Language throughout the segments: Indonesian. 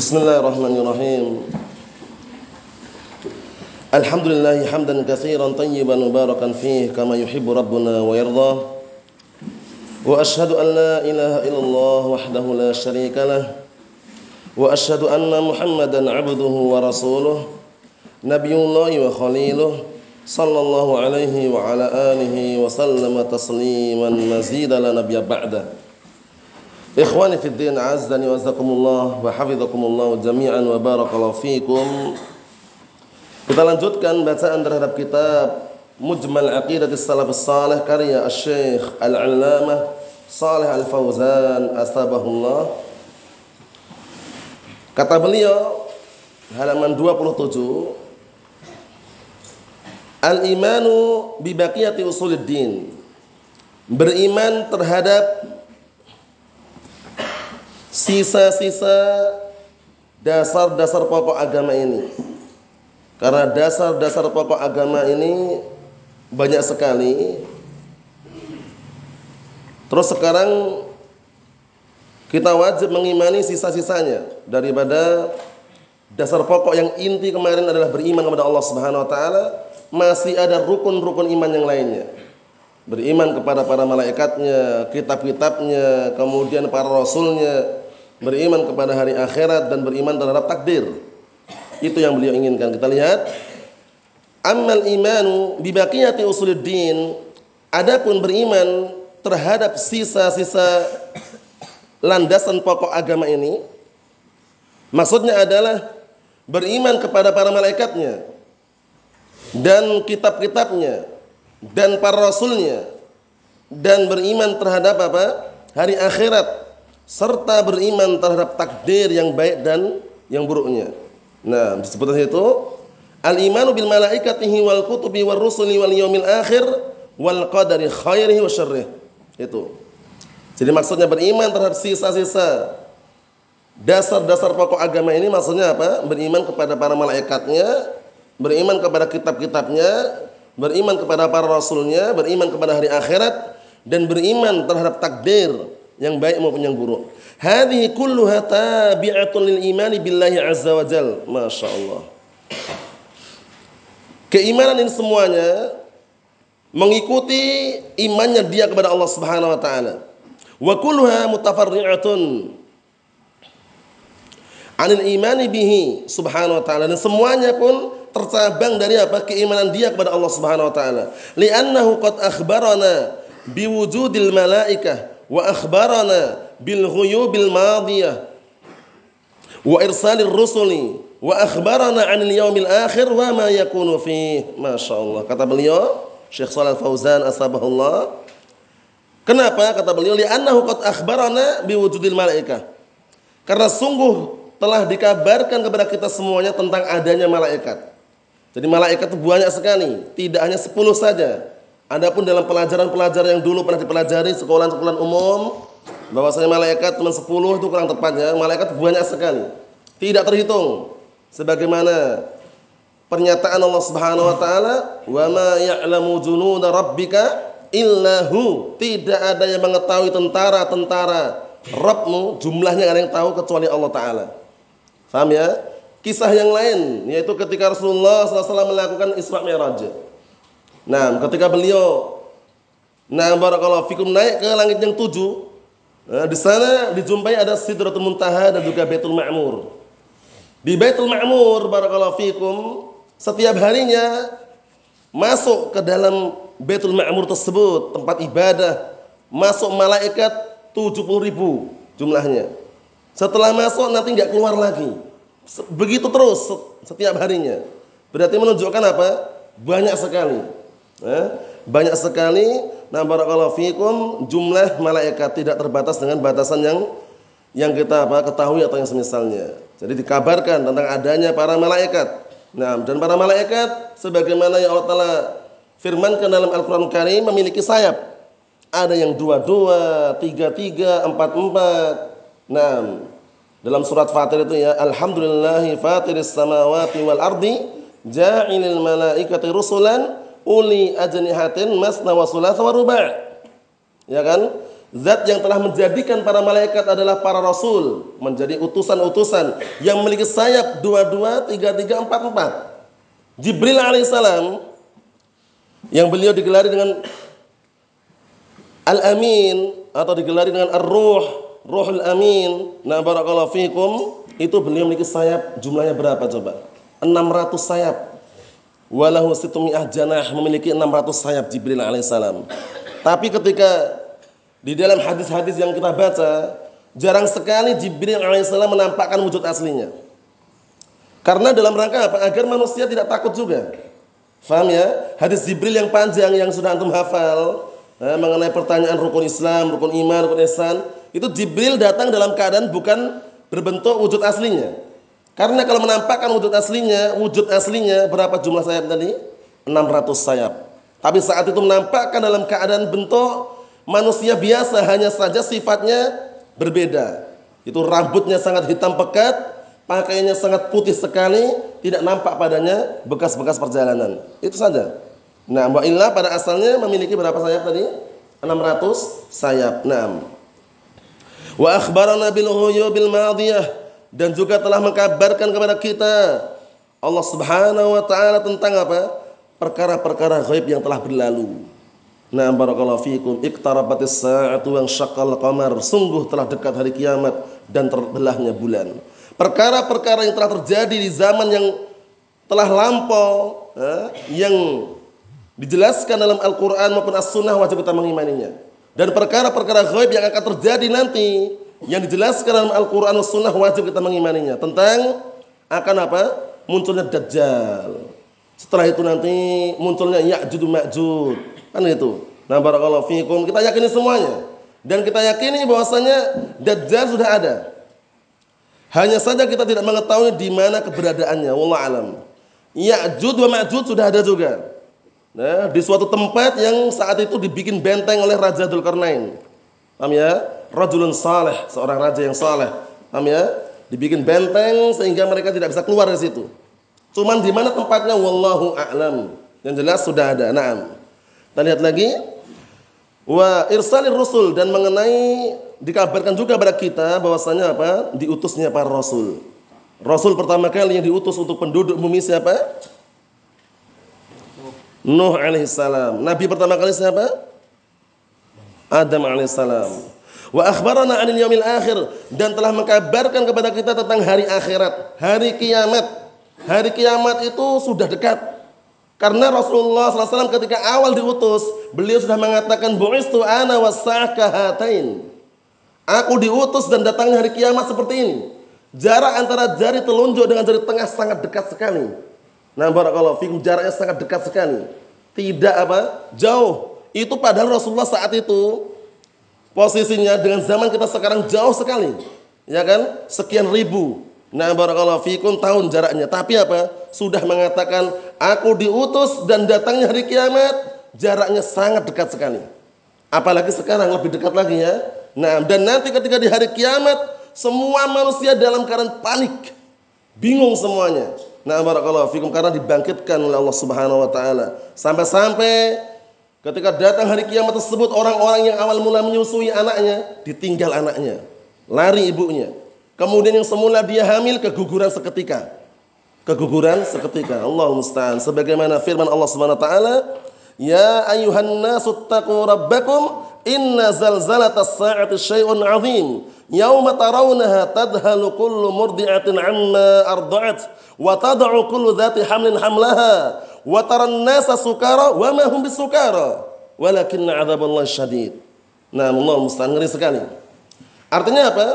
بسم الله الرحمن الرحيم. الحمد لله حمدا كثيرا طيبا مباركا فيه كما يحب ربنا ويرضى وأشهد أن لا إله إلا الله وحده لا شريك له. وأشهد أن محمدا عبده ورسوله نبي الله وخليله صلى الله عليه وعلى آله وسلم تسليما مزيدا لا نبي بعده. Ikhwani fi din azzani wa azakumullah wa hafizakumullah jami'an wa barakallahu fikum. Kita lanjutkan bacaan terhadap kitab Mujmal Aqidat Salaf Salih karya Syekh Al-Allamah Salih Al-Fauzan astabahullah. Kata beliau halaman 27 Al-imanu bi baqiyati usuluddin. Beriman terhadap sisa-sisa dasar-dasar pokok agama ini. Karena dasar-dasar pokok agama ini banyak sekali. Terus sekarang kita wajib mengimani sisa-sisanya daripada dasar pokok yang inti kemarin adalah beriman kepada Allah Subhanahu wa taala, masih ada rukun-rukun iman yang lainnya. Beriman kepada para malaikatnya, kitab-kitabnya, kemudian para rasulnya, beriman kepada hari akhirat dan beriman terhadap takdir. Itu yang beliau inginkan. Kita lihat Amal imanu bibaqiyati usuluddin adapun beriman terhadap sisa-sisa landasan pokok agama ini maksudnya adalah beriman kepada para malaikatnya dan kitab-kitabnya dan para rasulnya dan beriman terhadap apa? hari akhirat serta beriman terhadap takdir yang baik dan yang buruknya. Nah, disebutkan itu al-imanu bil malaikatihi wal kutubi war rusuli wal yaumil akhir wal qadari khairihi wa syarrih. Itu. Jadi maksudnya beriman terhadap sisa-sisa dasar-dasar pokok agama ini maksudnya apa? Beriman kepada para malaikatnya, beriman kepada kitab-kitabnya, beriman kepada para rasulnya, beriman kepada hari akhirat dan beriman terhadap takdir yang baik maupun yang buruk. Hadhihi kulluha tabi'atun lil imani billahi azza wa jal. Masya Allah. Keimanan ini semuanya mengikuti imannya dia kepada Allah Subhanahu wa taala. Wa kulluha mutafarri'atun anil imani bihi subhanahu wa ta'ala dan semuanya pun tercabang dari apa keimanan dia kepada Allah Subhanahu wa taala li'annahu qad akhbarana biwujudil malaikah wa akhbarana bil ghuyubil madiyah. Wa irsalir rusuli. Wa akhbarana 'anil yaumil akhir wa ma yakunu fi. Masyaallah kata beliau Syekh Shalal Fauzan asbahullah kenapa? Kata beliau li'annahu qad akhbarana biwujudil malaikah. Karena sungguh telah dikabarkan kepada kita semuanya tentang adanya malaikat. Jadi malaikat itu banyak sekali. Tidak hanya 10 saja Adapun dalam pelajaran-pelajaran yang dulu pernah dipelajari sekolah-sekolah umum, bahwasanya malaikat cuma 10 itu kurang tepatnya, malaikat banyak sekali. Tidak terhitung. Sebagaimana pernyataan Allah Subhanahu wa taala, "Wa ma ya'lamu junuda rabbika illahu." Tidak ada yang mengetahui tentara-tentara Rabbmu, jumlahnya ada yang tahu kecuali Allah taala. Faham ya? Kisah yang lain yaitu ketika Rasulullah SAW melakukan Isra Mi'raj. Nah, ketika beliau nah barakallahu fikum naik ke langit yang tujuh, nah, di sana dijumpai ada Sidratul Muntaha dan juga Baitul Ma'mur. Di Baitul Ma'mur barakallahu fikum setiap harinya masuk ke dalam Baitul Ma'mur tersebut tempat ibadah masuk malaikat 70 ribu jumlahnya. Setelah masuk nanti nggak keluar lagi. Begitu terus setiap harinya. Berarti menunjukkan apa? Banyak sekali. Eh, banyak sekali nah barakallahu fikum jumlah malaikat tidak terbatas dengan batasan yang yang kita apa ketahui atau yang semisalnya. Jadi dikabarkan tentang adanya para malaikat. Nah, dan para malaikat sebagaimana yang Allah Taala firmankan dalam Al-Qur'an Karim memiliki sayap. Ada yang dua-dua, tiga-tiga, empat-empat. Nah, dalam surat Fatir itu ya, Alhamdulillahi fatiris samawati wal ardi ja'ilil malaikati rusulan uli ajnihatin masna wa thulatha wa ruba'. Ya kan? Zat yang telah menjadikan para malaikat adalah para rasul, menjadi utusan-utusan yang memiliki sayap dua-dua, tiga-tiga, empat-empat. Jibril alaihissalam yang beliau digelari dengan Al-Amin atau digelari dengan Ar-Ruh, Ruhul Amin. Nah, barakallahu fikum, itu beliau memiliki sayap jumlahnya berapa coba? 600 sayap. Walahu situmi'ah janah memiliki 600 sayap Jibril alaihissalam. Tapi ketika di dalam hadis-hadis yang kita baca, jarang sekali Jibril alaihissalam menampakkan wujud aslinya. Karena dalam rangka apa? Agar manusia tidak takut juga. Faham ya? Hadis Jibril yang panjang yang sudah antum hafal eh, mengenai pertanyaan rukun Islam, rukun iman, rukun ihsan, itu Jibril datang dalam keadaan bukan berbentuk wujud aslinya. Karena kalau menampakkan wujud aslinya, wujud aslinya berapa jumlah sayap tadi? 600 sayap. Tapi saat itu menampakkan dalam keadaan bentuk manusia biasa hanya saja sifatnya berbeda. Itu rambutnya sangat hitam pekat, pakaiannya sangat putih sekali, tidak nampak padanya bekas-bekas perjalanan. Itu saja. Nah, Mbak Illa pada asalnya memiliki berapa sayap tadi? 600 sayap. Nah. Wa akhbarana bil bil madiyah dan juga telah mengkabarkan kepada kita Allah Subhanahu wa taala tentang apa? perkara-perkara gaib yang telah berlalu. Nah, barakallahu fikum. Iqtarabatis sa'atu wa syaqqal qamar. Sungguh telah dekat hari kiamat dan terbelahnya bulan. Perkara-perkara yang telah terjadi di zaman yang telah lampau eh, yang dijelaskan dalam Al-Qur'an maupun As-Sunnah wajib kita mengimaninya. Dan perkara-perkara gaib yang akan terjadi nanti yang dijelaskan dalam Al-Qur'an Sunnah wajib kita mengimaninya tentang akan apa? Munculnya Dajjal. Setelah itu nanti munculnya Ya'jud Ma'jud Kan itu. Nah, barakallahu fiikum. Kita yakini semuanya. Dan kita yakini bahwasanya Dajjal sudah ada. Hanya saja kita tidak mengetahui di mana keberadaannya. Wallah alam. Ya'jud wa Ma'jud sudah ada juga. Nah, di suatu tempat yang saat itu dibikin benteng oleh Raja Dzulkarnain. Paham ya? Rajulun saleh, seorang raja yang saleh. Paham ya? Dibikin benteng sehingga mereka tidak bisa keluar dari situ. Cuman di mana tempatnya wallahu a'lam. Yang jelas sudah ada. Naam. Kita lihat lagi. Wa irsalir rusul dan mengenai dikabarkan juga pada kita bahwasanya apa? Diutusnya para rasul. Rasul pertama kali yang diutus untuk penduduk bumi siapa? Nuh alaihissalam. Nabi pertama kali siapa? Adam alaihissalam. Wa akhbarana 'anil yaumil akhir dan telah mengkabarkan kepada kita tentang hari akhirat, hari kiamat. Hari kiamat itu sudah dekat. Karena Rasulullah SAW ketika awal diutus, beliau sudah mengatakan bu'istu ana wasakahatain. Aku diutus dan datangnya hari kiamat seperti ini. Jarak antara jari telunjuk dengan jari tengah sangat dekat sekali. Nah, barakallahu fikum jaraknya sangat dekat sekali. Tidak apa? Jauh. Itu padahal Rasulullah saat itu posisinya dengan zaman kita sekarang jauh sekali. Ya kan? Sekian ribu. Nah, barakallahu fikum tahun jaraknya. Tapi apa? Sudah mengatakan Aku diutus dan datangnya hari kiamat jaraknya sangat dekat sekali. Apalagi sekarang lebih dekat lagi ya. Nah, dan nanti ketika di hari kiamat semua manusia dalam keadaan panik. Bingung semuanya. Nah, barakallahu fikum karena dibangkitkan oleh Allah Subhanahu wa taala. Sampai-sampai ketika datang hari kiamat tersebut orang-orang yang awal mula menyusui anaknya ditinggal anaknya. Lari ibunya. Kemudian yang semula dia hamil keguguran seketika keguguran seketika. Allah musta'an. Sebagaimana firman Allah Subhanahu wa taala, "Ya ayuhan nasu taqu rabbakum inna zalzalatas sa'ati syai'un 'adzim. Yauma tarawunaha tadhalu kullu murdi'atin 'amma arda'at wa tad'u kullu dhati hamlin hamlaha wa taran nasa sukara wa ma hum bisukara walakin 'adzaballahi syadid." Nah, Allah musta'an ngeri sekali. Artinya apa?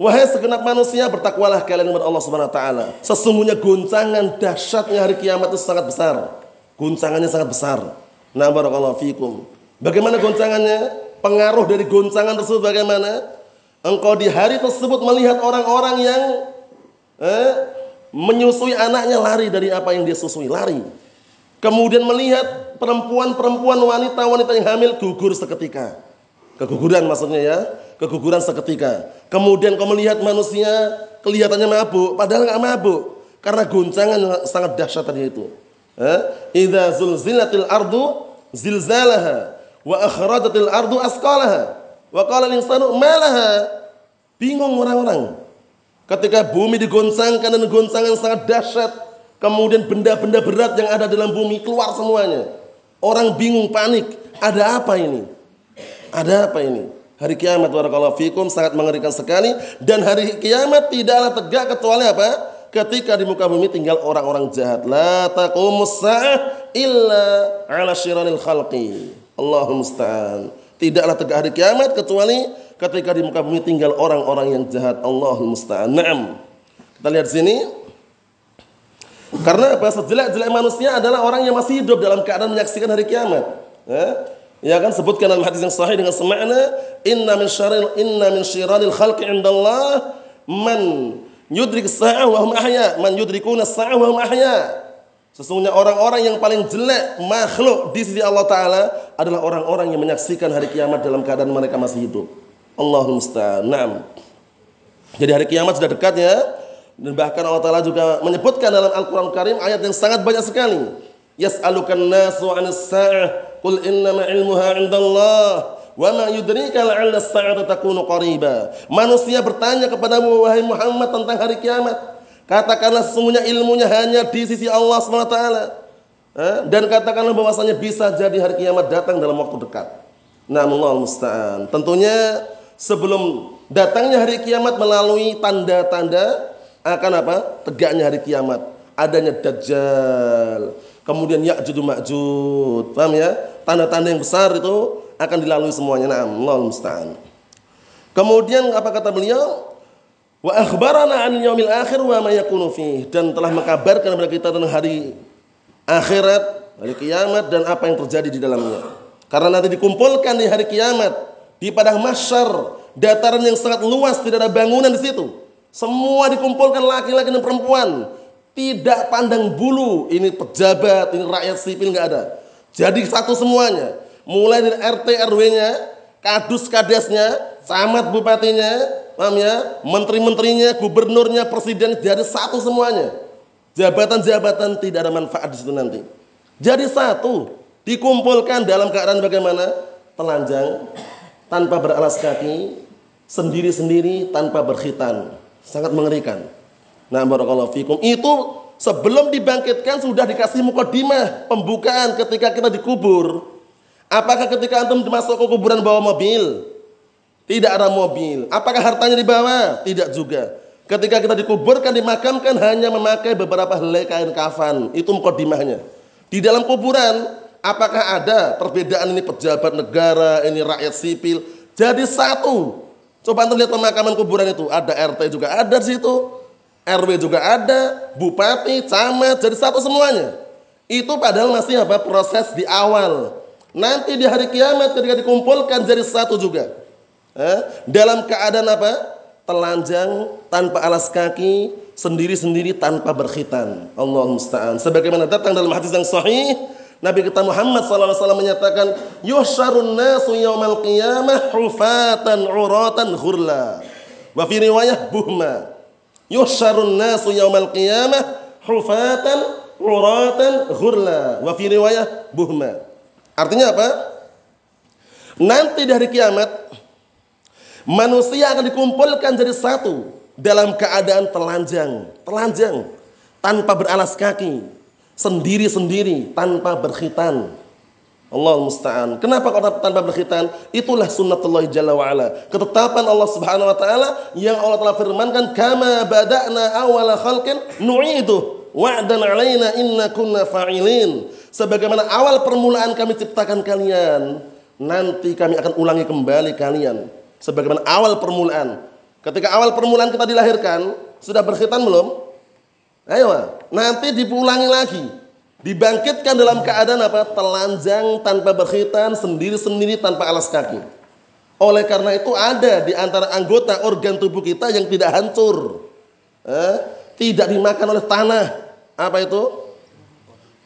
Wahai segenap manusia, bertakwalah kalian kepada Allah Subhanahu wa taala. Sesungguhnya goncangan dahsyatnya hari kiamat itu sangat besar. Goncangannya sangat besar. Nah, barakallahu fikum. Bagaimana goncangannya? Pengaruh dari goncangan tersebut bagaimana? Engkau di hari tersebut melihat orang-orang yang eh, menyusui anaknya lari dari apa yang dia susui, lari. Kemudian melihat perempuan-perempuan wanita-wanita yang hamil gugur seketika. Keguguran maksudnya ya keguguran seketika. Kemudian kau melihat manusia kelihatannya mabuk, padahal nggak mabuk karena guncangan sangat dahsyat tadi itu. Idza zulzilatil ardu zilzalaha wa akhrajatil ardu asqalaha. Wa qala al-insanu malaha? Bingung orang-orang. Ketika bumi digoncangkan dan goncangan sangat dahsyat, kemudian benda-benda berat yang ada dalam bumi keluar semuanya. Orang bingung, panik. Ada apa ini? Ada apa ini? Hari kiamat barakallahu fikum sangat mengerikan sekali dan hari kiamat tidaklah tegak kecuali apa? Ketika di muka bumi tinggal orang-orang jahat. La taqumus sa'ah illa 'ala syiranil khalqi. Allahumma musta'an. Tidaklah tegak hari kiamat kecuali ketika di muka bumi tinggal orang-orang yang jahat. Allahul musta'an. Kita lihat sini. Karena apa? Sejelek-jelek manusia adalah orang yang masih hidup dalam keadaan menyaksikan hari kiamat. Ya, ya kan sebutkan dalam hadis yang sahih dengan semakna inna min syaril inna min syiranil khalqi indallah man yudrik sa'ah wa hum ahya man yudrikuna sa'ah wa hum ahya Sesungguhnya orang-orang yang paling jelek makhluk di sisi Allah Ta'ala adalah orang-orang yang menyaksikan hari kiamat dalam keadaan mereka masih hidup. Allahumma musta'an. Jadi hari kiamat sudah dekat ya. Dan bahkan Allah Ta'ala juga menyebutkan dalam Al-Quran Karim ayat yang sangat banyak sekali. Yas'alukan nasu anis sa'ah. Qul innama ilmuha indallah. Wa ma yudrika la'alla sa'ata takunu qariba. Manusia bertanya kepadamu wahai Muhammad tentang hari kiamat. Katakanlah sesungguhnya ilmunya hanya di sisi Allah SWT. Dan katakanlah bahwasanya bisa jadi hari kiamat datang dalam waktu dekat. Namun Allah musta'an. Tentunya sebelum datangnya hari kiamat melalui tanda-tanda akan apa? Tegaknya hari kiamat. Adanya Dajjal. Kemudian Ya'jud Ma'jud. Paham ya? Tanda-tanda yang besar itu akan dilalui semuanya. Naam Allah musta'an. Kemudian apa kata beliau? Wa akhbarana an yaumil akhir wa ma yakunu fi dan telah mengkabarkan kepada kita tentang hari akhirat, hari kiamat dan apa yang terjadi di dalamnya. Karena nanti dikumpulkan di hari kiamat di padang mahsyar, dataran yang sangat luas, tidak ada bangunan di situ. Semua dikumpulkan laki-laki dan perempuan. Tidak pandang bulu, ini pejabat, ini rakyat sipil nggak ada. Jadi satu semuanya. Mulai dari RT RW-nya, kadus kadesnya, camat bupatinya, paham ya? Menteri-menterinya, gubernurnya, presiden jadi satu semuanya. Jabatan-jabatan tidak ada manfaat di situ nanti. Jadi satu, dikumpulkan dalam keadaan bagaimana? Telanjang, tanpa beralas kaki, sendiri-sendiri tanpa berkhitan. Sangat mengerikan. Nah, barakallahu fikum. Itu sebelum dibangkitkan sudah dikasih mukadimah, pembukaan ketika kita dikubur. Apakah ketika antum masuk ke kuburan bawa mobil? Tidak ada mobil. Apakah hartanya dibawa? Tidak juga. Ketika kita dikuburkan, dimakamkan hanya memakai beberapa helai kain kafan. Itu mukodimahnya. Di dalam kuburan, apakah ada perbedaan ini pejabat negara, ini rakyat sipil? Jadi satu. Coba anda lihat pemakaman kuburan itu. Ada RT juga ada di situ. RW juga ada, bupati, camat, jadi satu semuanya. Itu padahal masih apa proses di awal. Nanti di hari kiamat ketika dikumpulkan jadi satu juga. Eh? Dalam keadaan apa? Telanjang, tanpa alas kaki, sendiri-sendiri tanpa berkhitan. Allah musta'an. Sebagaimana datang dalam hadis yang sahih, Nabi kita Muhammad SAW menyatakan, Yuhsyarun nasu yawmal qiyamah hufatan uratan ghurla. Wa fi riwayah buhma. Yuhsyarun nasu yawmal qiyamah hufatan uratan ghurla. Wa fi riwayah buhma. Artinya apa? Nanti dari kiamat, Manusia akan dikumpulkan jadi satu dalam keadaan telanjang, telanjang tanpa beralas kaki, sendiri-sendiri tanpa berkhitan. Allah musta'an. Kenapa kok tanpa berkhitan? Itulah sunnatullah jalla wa ala. Ketetapan Allah Subhanahu wa taala yang Allah telah firmankan kama bada'na awala khalqin nu'idu wa'dan 'alaina inna kunna fa'ilin. Sebagaimana awal permulaan kami ciptakan kalian, nanti kami akan ulangi kembali kalian sebagaimana awal permulaan. Ketika awal permulaan kita dilahirkan, sudah berkhitan belum? Ayo, nanti dipulangi lagi. Dibangkitkan dalam keadaan apa? Telanjang tanpa berkhitan, sendiri-sendiri tanpa alas kaki. Oleh karena itu ada di antara anggota organ tubuh kita yang tidak hancur. Eh, tidak dimakan oleh tanah. Apa itu?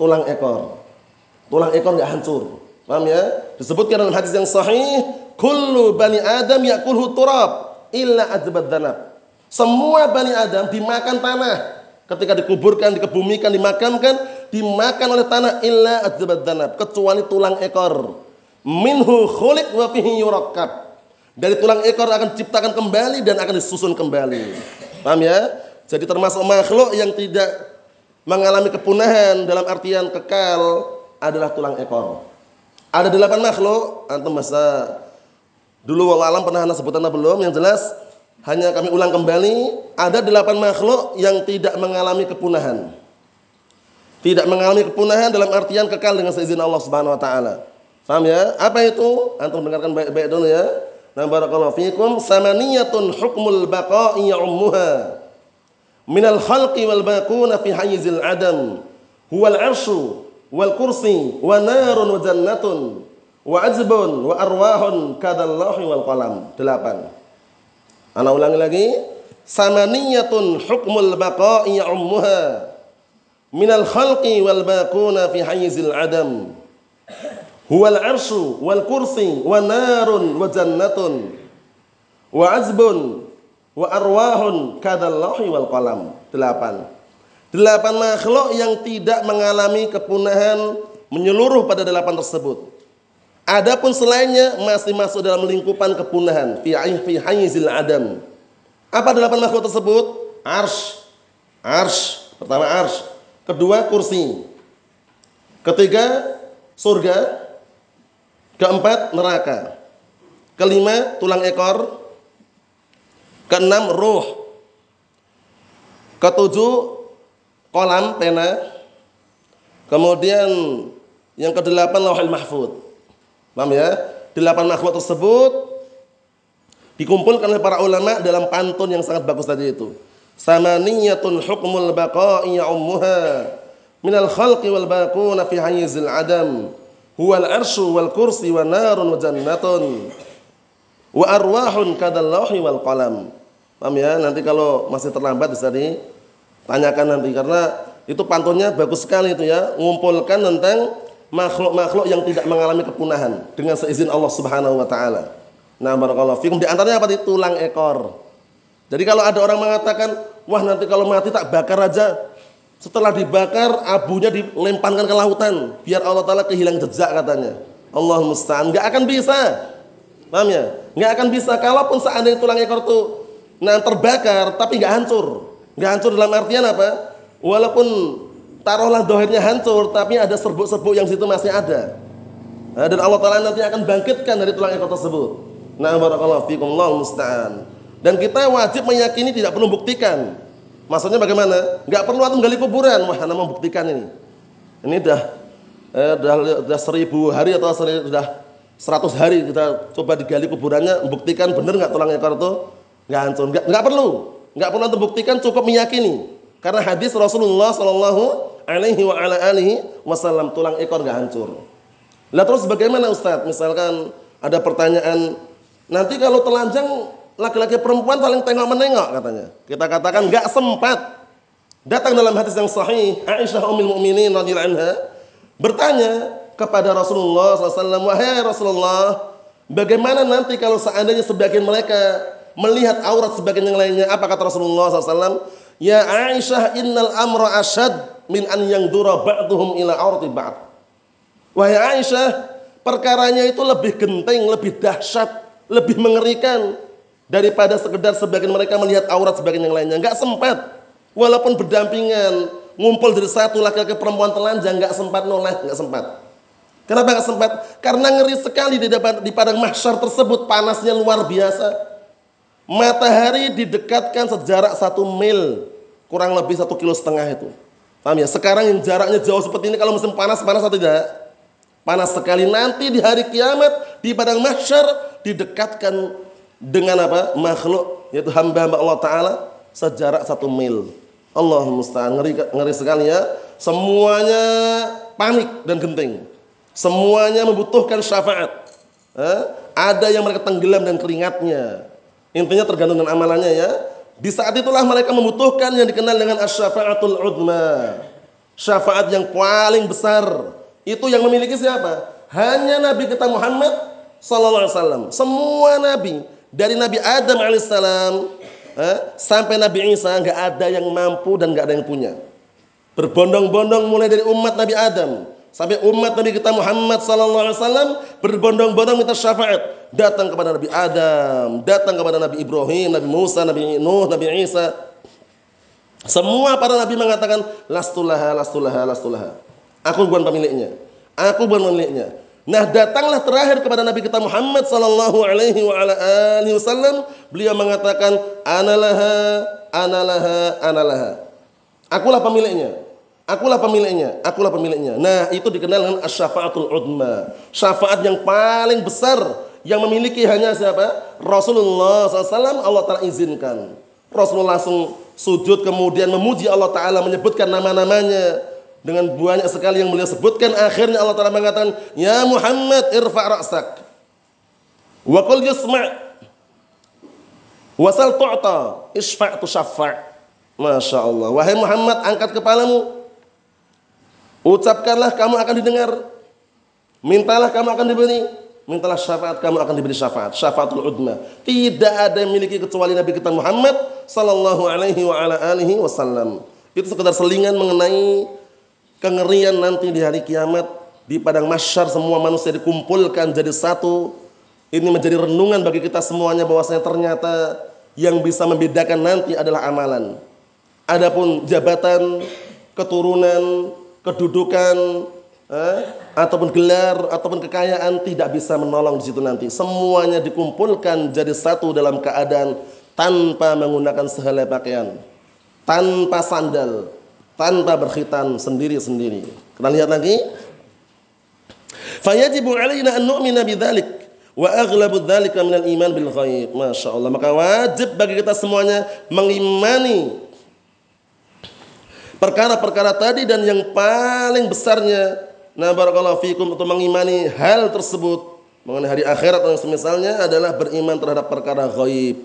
Tulang ekor. Tulang ekor nggak hancur. Paham ya? Disebutkan dalam hadis yang sahih, kullu bani Adam yakulhu turab illa danab. Semua bani Adam dimakan tanah. Ketika dikuburkan, dikebumikan, dimakamkan, dimakan oleh tanah illa ajbad danab, kecuali tulang ekor. Minhu khuliq wa fihi yurakkab. Dari tulang ekor akan diciptakan kembali dan akan disusun kembali. Paham ya? Jadi termasuk makhluk yang tidak mengalami kepunahan dalam artian kekal adalah tulang ekor. Ada delapan makhluk, antum masa dulu alam pernah anda sebutan belum? Yang jelas hanya kami ulang kembali, ada delapan makhluk yang tidak mengalami kepunahan. Tidak mengalami kepunahan dalam artian kekal dengan seizin Allah Subhanahu wa taala. Paham ya? Apa itu? Antum dengarkan baik-baik dulu ya. Nah barakallahu fikum samaniyatun hukmul baqa'i ummuha minal khalqi wal baquna fi hayzil adam huwal arshu wal kursi wa narun wa jannatun wa azbun wa arwahun kadallahi wal qalam delapan ana ulangi lagi. Samaniyatun hukmul baqa'i ummuha minal khalqi wal baquna fi hayzil adam. Huwal arshu wal kursi wa narun wa jannatun wa azbun wa arwahun kadallahi wal qalam. Delapan. Delapan makhluk yang tidak mengalami kepunahan menyeluruh pada delapan tersebut adapun selainnya masih masuk dalam lingkupan kepunahan fi adam apa delapan makhluk tersebut arsh arsh pertama arsh kedua kursi ketiga surga Keempat, neraka. Kelima, tulang ekor. Keenam, ruh. Ketujuh, kolam, pena. Kemudian yang kedelapan, lauhil mahfud. Paham ya? Delapan makhluk tersebut dikumpulkan oleh para ulama dalam pantun yang sangat bagus tadi itu. Samaniyatun hukmul baqa'i ummuha minal khalqi wal baquna fi hayyizil adam huwal arsyu wal kursi wa narun wa jannatun wa arwahun kadallahi wal qalam. Paham ya? Nanti kalau masih terlambat bisa ditanyakan nanti karena itu pantunnya bagus sekali itu ya, ngumpulkan tentang makhluk-makhluk yang tidak mengalami kepunahan dengan seizin Allah Subhanahu wa taala. Nah, barakallahu fikum di antaranya apa? tulang ekor. Jadi kalau ada orang mengatakan, "Wah, nanti kalau mati tak bakar aja." Setelah dibakar, abunya dilemparkan ke lautan. Biar Allah Ta'ala kehilang jejak katanya. Allah musta'an. Gak akan bisa. Paham ya? Gak akan bisa. Kalaupun seandainya tulang ekor itu nah terbakar, tapi gak hancur. Gak hancur dalam artian apa? Walaupun taruhlah dohirnya hancur, tapi ada serbuk-serbuk yang situ masih ada. Nah, dan Allah Ta'ala nanti akan bangkitkan dari tulang ekor tersebut. Nah, barakallahu fikum, musta'an. Dan kita wajib meyakini tidak perlu buktikan. Maksudnya bagaimana? Gak perlu antum gali kuburan. Wah, anda membuktikan ini. Ini dah eh, dah, dah seribu hari atau sudah seratus hari kita coba digali kuburannya, buktikan benar nggak tulang ekor itu nggak hancur. Nggak, nggak perlu, nggak perlu antum buktikan, cukup meyakini. Karena hadis Rasulullah Shallallahu Alaihi wa ala alihi Wasallam tulang ekor nggak hancur. Lah terus bagaimana Ustadz? Misalkan ada pertanyaan, nanti kalau telanjang laki-laki perempuan saling tengok menengok katanya. Kita katakan nggak sempat. Datang dalam hadis yang sahih, Aisyah Ummul Mukminin radhiyallahu anha bertanya kepada Rasulullah SAW, wahai Rasulullah, bagaimana nanti kalau seandainya sebagian mereka melihat aurat sebagian yang lainnya? Apa kata Rasulullah SAW? Ya Aisyah innal amra ashad min an yang dura ba'duhum ila aurati ba'd. Wahai Aisyah, perkaranya itu lebih genting, lebih dahsyat, lebih mengerikan daripada sekedar sebagian mereka melihat aurat sebagian yang lainnya. Enggak sempat. Walaupun berdampingan, ngumpul dari satu laki-laki perempuan telanjang, enggak sempat noleh, enggak sempat. Kenapa enggak sempat? Karena ngeri sekali di, depan, di padang mahsyar tersebut, panasnya luar biasa. Matahari didekatkan sejarak satu mil, kurang lebih satu kilo setengah itu. Paham ya? Sekarang yang jaraknya jauh seperti ini, kalau musim panas, panas atau tidak? Panas sekali. Nanti di hari kiamat, di padang mahsyar, didekatkan dengan apa makhluk yaitu hamba-hamba Allah Taala sejarak satu mil. Allah musta'an ngeri, ngeri sekali ya. Semuanya panik dan genting. Semuanya membutuhkan syafaat. Eh? Ada yang mereka tenggelam dan keringatnya. Intinya tergantung dengan amalannya ya. Di saat itulah mereka membutuhkan yang dikenal dengan asyafaatul udma. Syafaat yang paling besar. Itu yang memiliki siapa? Hanya Nabi kita Muhammad sallallahu alaihi wasallam. Semua nabi dari Nabi Adam alaihissalam eh, sampai Nabi Isa nggak ada yang mampu dan nggak ada yang punya. Berbondong-bondong mulai dari umat Nabi Adam Sampai umat Nabi kita Muhammad sallallahu alaihi wasallam berbondong-bondong minta syafaat, datang kepada Nabi Adam, datang kepada Nabi Ibrahim, Nabi Musa, Nabi Nuh, Nabi Isa. Semua para nabi mengatakan lastulaha, lastulaha, lastulaha. Aku bukan pemiliknya. Aku bukan pemiliknya. Nah, datanglah terakhir kepada Nabi kita Muhammad sallallahu alaihi wa ala alihi wasallam, beliau mengatakan analaha, analaha, analaha. Akulah pemiliknya. Akulah pemiliknya, akulah pemiliknya. Nah, itu dikenal dengan asyafaatul udma. Syafaat yang paling besar yang memiliki hanya siapa? Rasulullah SAW Allah Ta'ala izinkan. Rasulullah langsung sujud kemudian memuji Allah Ta'ala menyebutkan nama-namanya. Dengan banyak sekali yang beliau sebutkan akhirnya Allah Ta'ala mengatakan Ya Muhammad irfa' ra'sak Wa qul yusma' Wasal tu'ta Isfa' tu syafa' Masya Allah Wahai Muhammad angkat kepalamu Ucapkanlah kamu akan didengar. Mintalah kamu akan diberi. Mintalah syafaat kamu akan diberi syafaat. Syafaatul udma. Tidak ada yang miliki kecuali Nabi kita Muhammad sallallahu alaihi wa ala alihi wasallam. Itu sekedar selingan mengenai kengerian nanti di hari kiamat di padang masyar semua manusia dikumpulkan jadi satu. Ini menjadi renungan bagi kita semuanya bahwasanya ternyata yang bisa membedakan nanti adalah amalan. Adapun jabatan, keturunan, kedudukan, eh, ataupun gelar, ataupun kekayaan tidak bisa menolong di situ nanti. Semuanya dikumpulkan jadi satu dalam keadaan tanpa menggunakan sehelai pakaian, tanpa sandal, tanpa berkhitan sendiri-sendiri. Kita lihat lagi. Fayajibu alaina an nu'mina bidzalik wa aghlabu dzalika minal iman bil ghaib. Masya Allah. Maka wajib bagi kita semuanya mengimani perkara-perkara tadi dan yang paling besarnya nah barakallahu fikum untuk mengimani hal tersebut mengenai hari akhirat dan semisalnya adalah beriman terhadap perkara ghaib.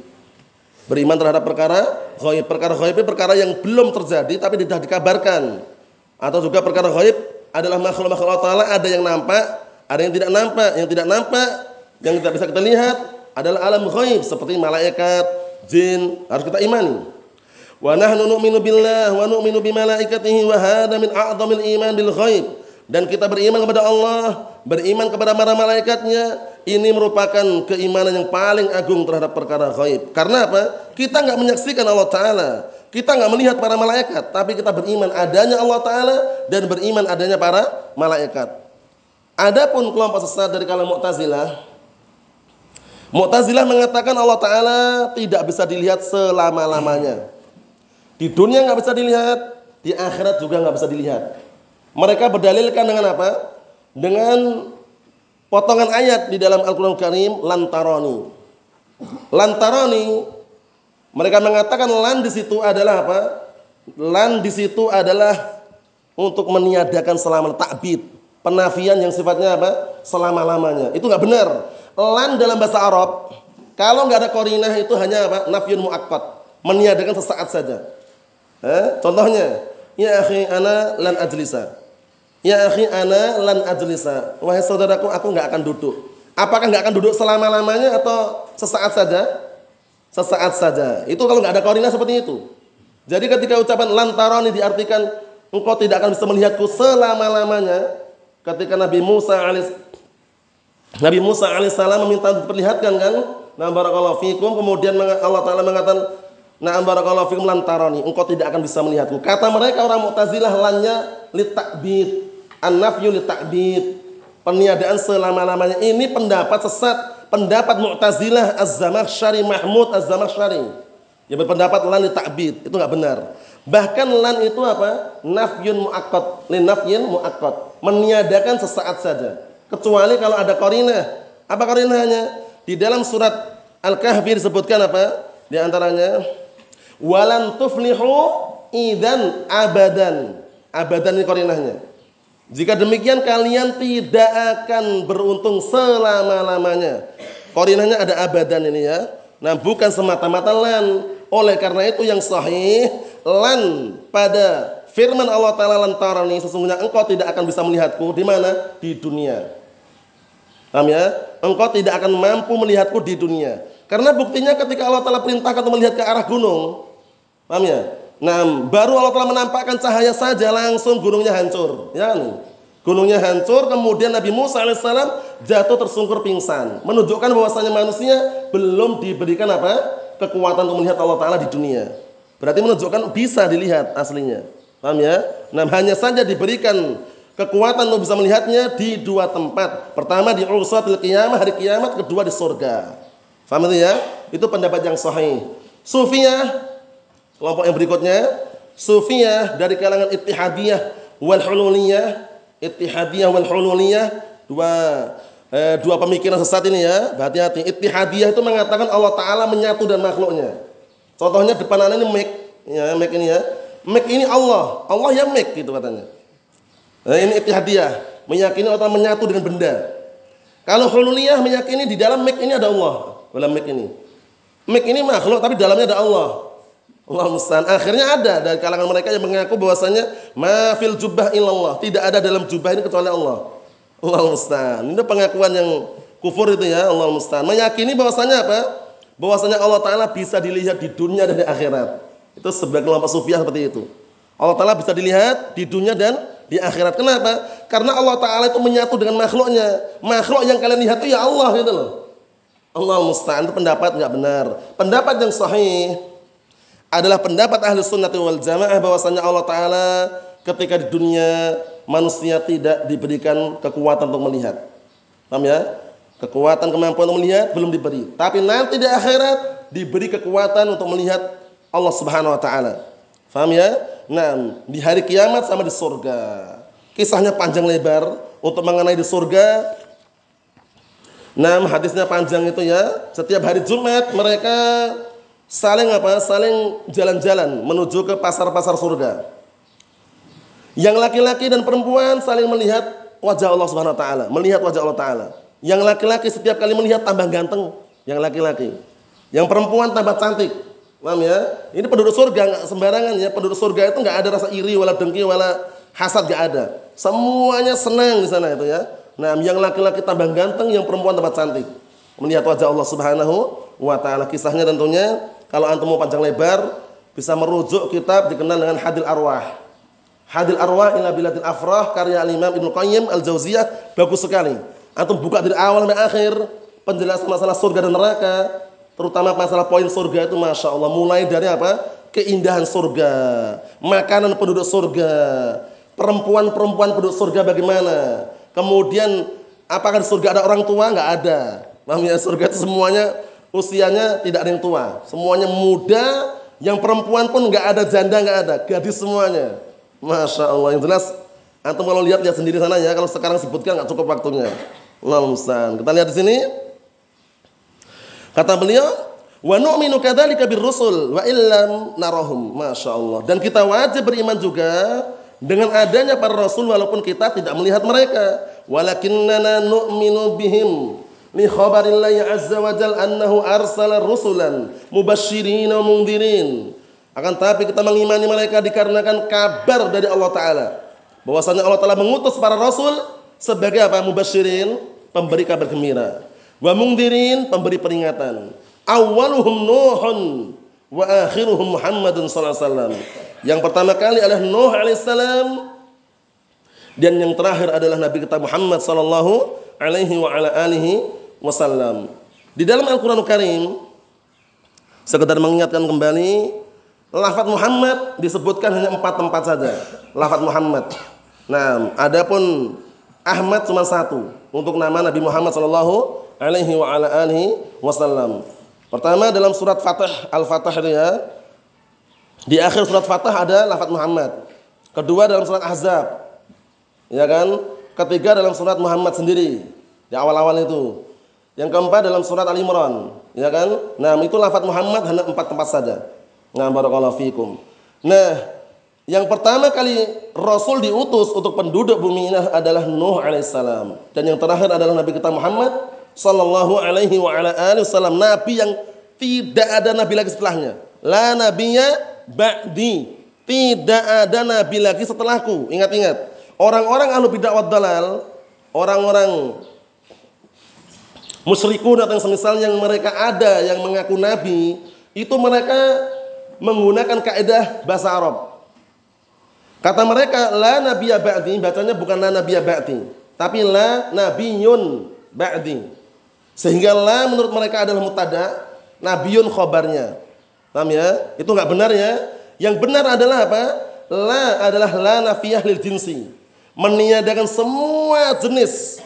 Beriman terhadap perkara ghaib. Perkara ghaib itu perkara yang belum terjadi tapi sudah dikabarkan. Atau juga perkara ghaib adalah makhluk-makhluk Allah Ta'ala ada yang nampak, ada yang tidak nampak. Yang tidak nampak, yang tidak bisa kita lihat adalah alam ghaib seperti malaikat, jin, harus kita imani. Wa nahnu nu'minu billah wa nu'minu bimalaikatihi wa hadha min a'dhamil iman bil ghaib. Dan kita beriman kepada Allah, beriman kepada para malaikatnya, ini merupakan keimanan yang paling agung terhadap perkara ghaib. Karena apa? Kita nggak menyaksikan Allah Ta'ala. Kita nggak melihat para malaikat, tapi kita beriman adanya Allah Ta'ala dan beriman adanya para malaikat. Adapun kelompok sesat dari kalangan Mu'tazilah, Mu'tazilah mengatakan Allah Ta'ala tidak bisa dilihat selama-lamanya. Di dunia nggak bisa dilihat, di akhirat juga nggak bisa dilihat. Mereka berdalilkan dengan apa? Dengan potongan ayat di dalam Al-Quran Karim, lantaroni. Lantaroni, mereka mengatakan lan di situ adalah apa? Lan di situ adalah untuk meniadakan selama takbid, penafian yang sifatnya apa? Selama-lamanya. Itu nggak benar. Lan dalam bahasa Arab, kalau nggak ada korinah itu hanya apa? Nafyun muakkad, meniadakan sesaat saja. Eh, contohnya, ya akhi ana lan ajlisa. Ya akhi ana lan ajlisa. Wahai saudaraku, aku nggak akan duduk. Apakah nggak akan duduk selama-lamanya atau sesaat saja? Sesaat saja. Itu kalau nggak ada koordinat seperti itu. Jadi ketika ucapan lantaroni diartikan engkau tidak akan bisa melihatku selama-lamanya. Ketika Nabi Musa alis Nabi Musa alaihissalam meminta diperlihatkan kan, nah barakallahu fikum kemudian Allah taala mengatakan Na'am barakallahu fikum lantarani, engkau tidak akan bisa melihatku. Kata mereka orang Mu'tazilah lannya litakbid, an-nafyu litakbid. Peniadaan selama-lamanya. Ini pendapat sesat, pendapat Mu'tazilah Az-Zamakhsyari Mahmud Az-Zamakhsyari. Yang berpendapat lan litakbid, itu enggak benar. Bahkan lan itu apa? Nafyun muakkad, lin nafyin muakkad. Meniadakan sesaat saja. Kecuali kalau ada qarinah. Apa qarinahnya? Di dalam surat Al-Kahfi disebutkan apa? Di antaranya Walan tuflihu idan abadan. Abadan ini korinahnya. Jika demikian kalian tidak akan beruntung selama-lamanya. Korinahnya ada abadan ini ya. Nah bukan semata-mata lan. Oleh karena itu yang sahih lan pada firman Allah Taala lantaran ini sesungguhnya engkau tidak akan bisa melihatku di mana di dunia. Paham ya? Engkau tidak akan mampu melihatku di dunia. Karena buktinya ketika Allah Taala perintahkan untuk melihat ke arah gunung, Paham ya? Nah, baru Allah telah menampakkan cahaya saja langsung gunungnya hancur. Ya? Gunungnya hancur, kemudian Nabi Musa alaihissalam jatuh tersungkur pingsan, menunjukkan bahwasanya manusia belum diberikan apa? kekuatan untuk melihat Allah Taala di dunia. Berarti menunjukkan bisa dilihat aslinya. Paham ya? Nah, hanya saja diberikan kekuatan untuk bisa melihatnya di dua tempat. Pertama di ursatil qiyamah hari kiamat, kedua di surga. Paham itu ya? Itu pendapat yang sahih. Sufiyah kelompok yang berikutnya, Sufiyah dari kalangan Ittihadiyah wal Hululiyah Ittihadiyah wal Hululiyah dua eh, dua pemikiran sesat ini ya. Hati-hati. Ittihadiyah itu mengatakan Allah Taala menyatu dan makhluknya. Contohnya depan ini mic, ya mic ini ya. Mic ini Allah, Allah yang mic gitu katanya. Nah, ini Ittihadiyah, meyakini Allah menyatu dengan benda. Kalau Hululiyah meyakini di dalam mic ini ada Allah, dalam mic ini. Mic ini makhluk tapi dalamnya ada Allah. Allah musta'an. Akhirnya ada dari kalangan mereka yang mengaku bahwasanya ma fil jubah illallah. Tidak ada dalam jubah ini kecuali Allah. Allah. Ini pengakuan yang kufur itu ya, Allah musta'an. Meyakini bahwasanya apa? Bahwasanya Allah taala bisa dilihat di dunia dan di akhirat. Itu sebagai kelompok sufiah seperti itu. Allah taala bisa dilihat di dunia dan di akhirat. Kenapa? Karena Allah taala itu menyatu dengan makhluknya. Makhluk yang kalian lihat itu ya Allah gitu loh. Allah musta'an itu pendapat nggak benar. Pendapat yang sahih adalah pendapat ahli sunnah wal jamaah bahwasanya Allah Ta'ala ketika di dunia manusia tidak diberikan kekuatan untuk melihat. Paham ya? Kekuatan kemampuan untuk melihat belum diberi. Tapi nanti di akhirat diberi kekuatan untuk melihat Allah Subhanahu wa taala. Paham ya? Nah, di hari kiamat sama di surga. Kisahnya panjang lebar untuk mengenai di surga. Nah, hadisnya panjang itu ya. Setiap hari Jumat mereka saling apa? Saling jalan-jalan menuju ke pasar-pasar surga. Yang laki-laki dan perempuan saling melihat wajah Allah Subhanahu wa taala, melihat wajah Allah taala. Yang laki-laki setiap kali melihat tambah ganteng, yang laki-laki. Yang perempuan tambah cantik. Paham ya? Ini penduduk surga nggak sembarangan ya. Penduduk surga itu nggak ada rasa iri wala dengki wala hasad nggak ada. Semuanya senang di sana itu ya. Nah, yang laki-laki tambah ganteng, yang perempuan tambah cantik. Melihat wajah Allah Subhanahu wa taala. Kisahnya tentunya kalau antum mau panjang lebar, bisa merujuk kitab dikenal dengan Hadil Arwah. Hadil Arwah ila biladil afrah karya Al-Imam Ibnu Qayyim Al-Jauziyah bagus sekali. Antum buka dari awal sampai akhir penjelasan masalah surga dan neraka, terutama masalah poin surga itu masya Allah mulai dari apa? Keindahan surga, makanan penduduk surga, perempuan-perempuan penduduk surga bagaimana, kemudian apakah di surga ada orang tua? Nggak ada. Paham ya? Surga itu semuanya usianya tidak ada yang tua, semuanya muda, yang perempuan pun nggak ada janda nggak ada, gadis semuanya. Masya Allah yang jelas. Antum kalau lihat lihat sendiri sana ya, kalau sekarang sebutkan nggak cukup waktunya. Allah Kita lihat di sini. Kata beliau, wa nu'minu kadzalika birrusul wa illam narahum. Masya Allah. Dan kita wajib beriman juga dengan adanya para rasul walaupun kita tidak melihat mereka. Walakinnana nu'minu bihim li khabarillahi azza wa jal annahu arsala rusulan mubasyirin wa mundhirin akan tapi kita mengimani mereka dikarenakan kabar dari Allah taala. Bahwasanya Allah taala mengutus para rasul sebagai apa? Mubasyirin pemberi kabar gembira. Wa mundhirin pemberi peringatan. Awwaluhum nuhun wa akhiruhum Muhammadun sallallahu alaihi wasallam. Yang pertama kali adalah Nuh alaihissalam dan yang terakhir adalah Nabi kita Muhammad sallallahu alaihi wa ala alihi wasallam. Di dalam Al-Qur'an Karim sekedar mengingatkan kembali lafaz Muhammad disebutkan hanya empat tempat saja. Lafaz Muhammad. Nah, adapun Ahmad cuma satu untuk nama Nabi Muhammad sallallahu alaihi wa ala alihi wasallam. Pertama dalam surat Fatah Al-Fatah itu ya. Di akhir surat Fatah ada lafaz Muhammad. Kedua dalam surat Ahzab. Ya kan? Ketiga dalam surat Muhammad sendiri. Di awal-awal itu. Yang keempat dalam surat Al Imran, ya kan? Nah, itu lafaz Muhammad hanya empat tempat saja. Nah, barakallahu fikum. Nah, yang pertama kali Rasul diutus untuk penduduk bumi ini adalah Nuh alaihissalam dan yang terakhir adalah Nabi kita Muhammad sallallahu alaihi wa ala alihi wasallam nabi yang tidak ada nabi lagi setelahnya. La nabiyya ba'di. Tidak ada nabi lagi setelahku. Ingat-ingat. Orang-orang ahlu bid'ah wad dalal, orang-orang musyrikun atau yang semisal yang mereka ada yang mengaku nabi itu mereka menggunakan kaidah bahasa Arab. Kata mereka la nabiyya ba'di, bacanya bukan la nabiyya ba'di, tapi la nabiyyun ba'di. Sehingga la menurut mereka adalah mutada, nabiyun khobarnya. Paham ya? Itu enggak benar ya. Yang benar adalah apa? La adalah la nafiyah lil jinsi. Meniadakan semua jenis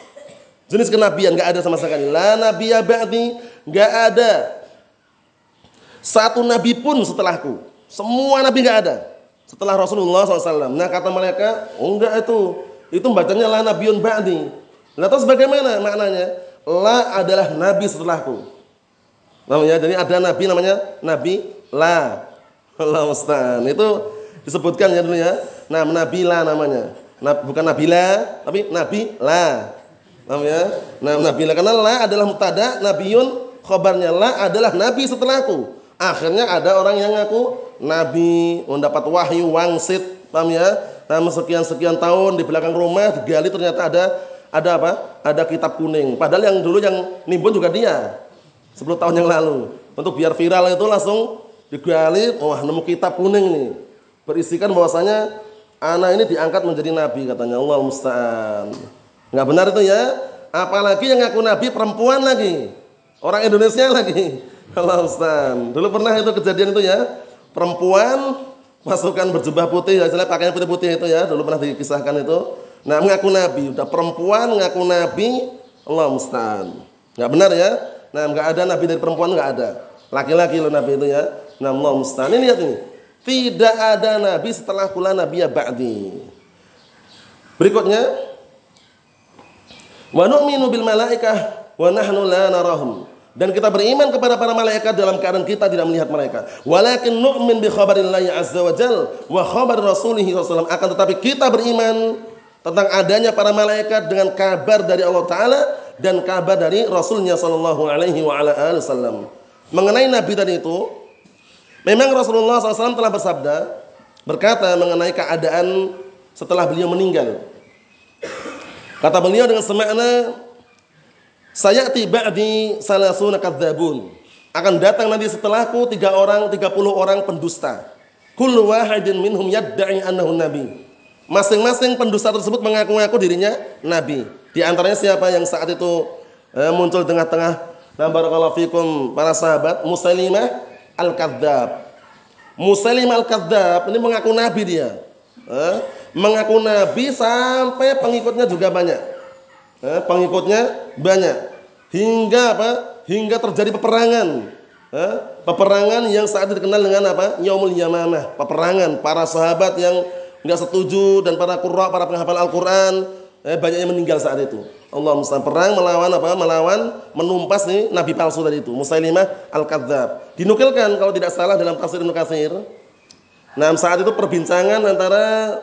jenis kenabian enggak ada sama sekali. La nabiyya ba'di, enggak ada satu nabi pun setelahku. Semua nabi enggak ada setelah Rasulullah SAW. Nah kata mereka, oh enggak itu, itu bacanya la nabiun ba'di. Nah terus bagaimana maknanya? La adalah nabi setelahku. Namanya, jadi ada nabi namanya nabi la. Allah Ustaz. Itu disebutkan ya dulu ya. Nah, nabi la namanya. Nah, bukan nabila, tapi nabi la. Namanya, nah nabi karena la adalah mutada, nabiun khobarnya la adalah nabi setelahku. Akhirnya ada orang yang ngaku nabi, mendapat wahyu wangsit, paham ya? Nah, sekian-sekian tahun di belakang rumah digali ternyata ada ada apa? Ada kitab kuning. Padahal yang dulu yang nimbun juga dia. 10 tahun yang lalu. Untuk biar viral itu langsung digali, wah nemu kitab kuning nih. Berisikan bahwasanya anak ini diangkat menjadi nabi katanya Allah musta'an. Enggak benar itu ya? Apalagi yang ngaku nabi perempuan lagi. Orang Indonesia lagi. Allah Ustaz. Dulu pernah itu kejadian itu ya perempuan masukkan berjubah putih, istilah pakaian putih-putih itu ya, dulu pernah dikisahkan itu. Nah, mengaku nabi, udah perempuan mengaku nabi, Allah musta'an. Enggak benar ya? Nah, enggak ada nabi dari perempuan enggak ada. Laki-laki lo nabi itu ya. Nah, Allah musta'an. Ini lihat ini. Tidak ada nabi setelah kula nabi ya ba'di. Berikutnya, wa nu'minu bil malaikah wa nahnu la narahum. Dan kita beriman kepada para malaikat dalam keadaan kita tidak melihat mereka. Walakin nu'min bi khabarillahi azza wa jal wa khabar rasulihi sallallahu akan tetapi kita beriman tentang adanya para malaikat dengan kabar dari Allah taala dan kabar dari rasulnya sallallahu alaihi wa ala wasallam. Mengenai nabi tadi itu memang Rasulullah SAW telah bersabda berkata mengenai keadaan setelah beliau meninggal. Kata beliau dengan semakna Sayati ba'di salasuna kadzabun. Akan datang nanti setelahku tiga orang, tiga puluh orang pendusta. Kullu wahidin minhum yadda'i annahu nabi. Masing-masing pendusta tersebut mengaku-ngaku dirinya nabi. Di antaranya siapa yang saat itu eh, muncul tengah-tengah dan barakallahu fikum para sahabat Musailimah al-Kadzab. Musailimah al-Kadzab ini mengaku nabi dia. Eh, mengaku nabi sampai pengikutnya juga banyak. Eh, pengikutnya banyak. Hingga apa? Hingga terjadi peperangan. Eh, peperangan yang saat itu dikenal dengan apa? Yaumul Yamamah. Peperangan para sahabat yang enggak setuju dan para qurra, para penghafal Al-Qur'an, eh, banyak yang meninggal saat itu. Allah musta'an perang melawan apa? Melawan menumpas nih nabi palsu tadi itu, Musailimah Al-Kadzdzab. Dinukilkan kalau tidak salah dalam tafsir Ibnu. Nah, saat itu perbincangan antara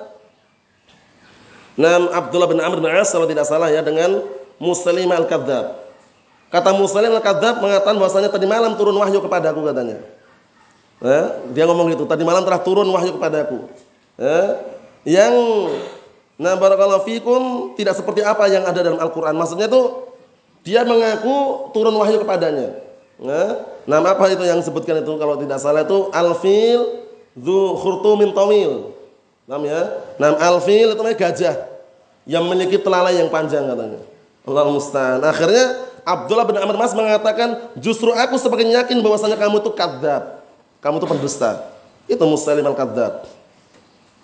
Nam Abdullah bin Amr bin As kalau tidak salah ya dengan Muslim al-Kadzab. Kata Muslim al-Kadzab mengatakan bahwasanya tadi malam turun wahyu kepadaku katanya. Eh, dia ngomong gitu, tadi malam telah turun wahyu kepadaku. Eh, yang nah barakallahu fikum tidak seperti apa yang ada dalam Al-Qur'an. Maksudnya itu dia mengaku turun wahyu kepadanya. Eh, nama apa itu yang disebutkan itu kalau tidak salah itu al-fil dzu khurtumin tawil. Paham ya? Nam alfil itu namanya gajah yang memiliki telalai yang panjang katanya. Allah musta'an. Akhirnya Abdullah bin Amr Mas mengatakan, justru aku semakin yakin bahwasanya kamu itu kadzab. Kamu itu pendusta. Itu Muslim al-kadzab.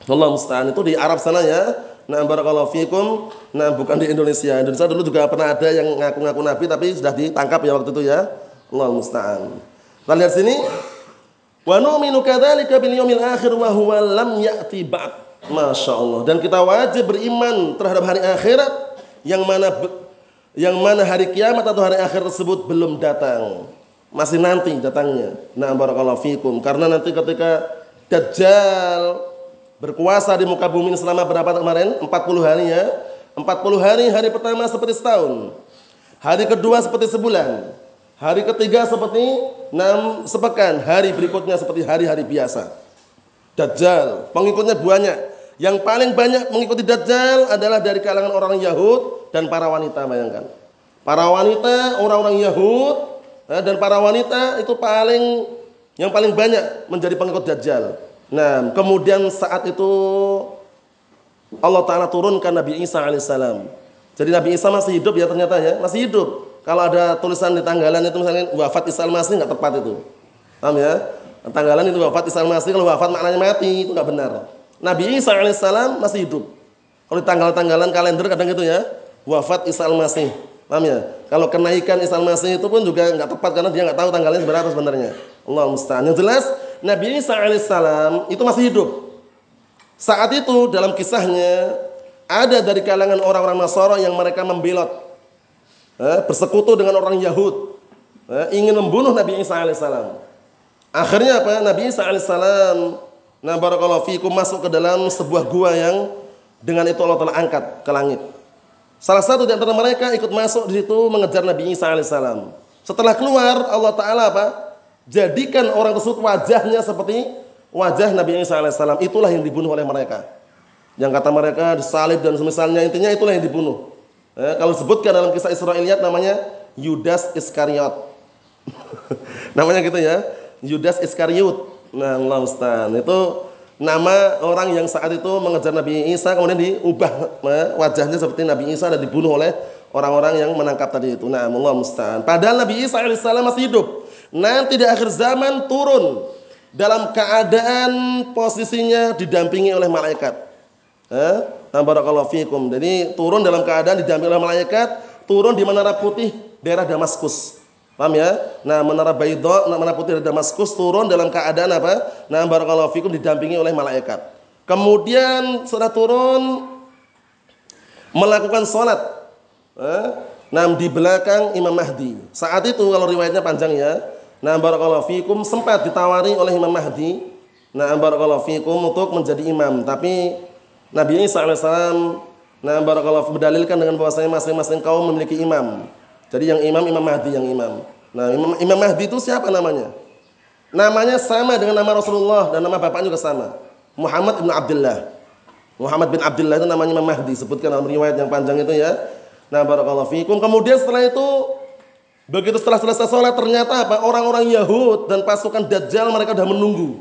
Allah musta'an itu di Arab sana ya. Nah, barakallahu fikum. Nah, bukan di Indonesia. Indonesia dulu juga pernah ada yang ngaku-ngaku nabi tapi sudah ditangkap ya waktu itu ya. Allah musta'an. Kita lihat sini. Wa nu'minu kadzalika bil yaumil akhir wa huwa lam ya'ti ba'd. Allah. Dan kita wajib beriman terhadap hari akhirat yang mana yang mana hari kiamat atau hari akhir tersebut belum datang. Masih nanti datangnya. Nah, barakallahu fikum. Karena nanti ketika Dajjal berkuasa di muka bumi selama berapa kemarin? 40 hari ya. 40 hari, hari pertama seperti setahun. Hari kedua seperti sebulan. Hari ketiga seperti enam sepekan, hari berikutnya seperti hari-hari biasa. Dajjal, pengikutnya banyak. Yang paling banyak mengikuti Dajjal adalah dari kalangan orang Yahud dan para wanita, bayangkan. Para wanita, orang-orang Yahud eh, dan para wanita itu paling yang paling banyak menjadi pengikut Dajjal. Nah, kemudian saat itu Allah Ta'ala turunkan Nabi Isa alaihissalam. Jadi Nabi Isa masih hidup ya ternyata ya, masih hidup. Kalau ada tulisan di tanggalan itu misalnya wafat Isa masih nggak tepat itu. Paham ya? Tanggalan itu wafat Isa masih kalau wafat maknanya mati itu nggak benar. Nabi Isa alaihissalam masih hidup. Kalau di tanggal-tanggalan kalender kadang itu ya, wafat Isa masih. Paham ya? Kalau kenaikan Isa masih itu pun juga nggak tepat karena dia nggak tahu tanggalnya seberapa sebenarnya. Allah musta'an. Yang jelas Nabi Isa alaihissalam itu masih hidup. Saat itu dalam kisahnya ada dari kalangan orang-orang Nasara yang mereka membelot, eh, bersekutu dengan orang Yahud, eh, ingin membunuh Nabi Isa alaihissalam. Akhirnya apa? Nabi Isa alaihissalam, nah barakallahu fikum masuk ke dalam sebuah gua yang dengan itu Allah telah angkat ke langit. Salah satu di antara mereka ikut masuk di situ mengejar Nabi Isa alaihissalam. Setelah keluar Allah Taala apa? Jadikan orang tersebut wajahnya seperti wajah Nabi Isa alaihissalam itulah yang dibunuh oleh mereka. Yang kata mereka disalib dan semisalnya intinya itulah yang dibunuh. Eh, kalau disebutkan dalam kisah Israiliyat namanya Yudas Iskariot. namanya gitu ya, Yudas Iskariot. Nah, Allah Ustaz. Itu nama orang yang saat itu mengejar Nabi Isa kemudian diubah eh, wajahnya seperti Nabi Isa dan dibunuh oleh orang-orang yang menangkap tadi itu. Nah, Allah Ustaz. Padahal Nabi Isa alaihissalam masih hidup. Nanti di akhir zaman turun dalam keadaan posisinya didampingi oleh malaikat. Eh? Fikum. Jadi turun dalam keadaan didampingi oleh malaikat, turun di menara putih daerah Damaskus. Paham ya? Nah, menara Baidha, nah, menara putih daerah Damaskus turun dalam keadaan apa? Nah, barakallahu fikum didampingi oleh malaikat. Kemudian setelah turun melakukan sholat. Eh? Nah, di belakang Imam Mahdi. Saat itu kalau riwayatnya panjang ya, Nah, barakallahu fikum sempat ditawari oleh Imam Mahdi. Nah, barakallahu fikum untuk menjadi imam, tapi Nabi Isa alaihissalam nah barakallahu berdalilkan dengan bahwasanya masing-masing kaum memiliki imam. Jadi yang imam Imam Mahdi yang imam. Nah, Imam, imam Mahdi itu siapa namanya? Namanya sama dengan nama Rasulullah dan nama bapaknya juga sama. Muhammad bin Abdullah. Muhammad bin Abdullah itu namanya Imam Mahdi, sebutkan dalam riwayat yang panjang itu ya. Nah, barakallahu fikum. Kemudian setelah itu Begitu setelah selesai sholat ternyata apa? Orang-orang Yahud dan pasukan Dajjal mereka sudah menunggu.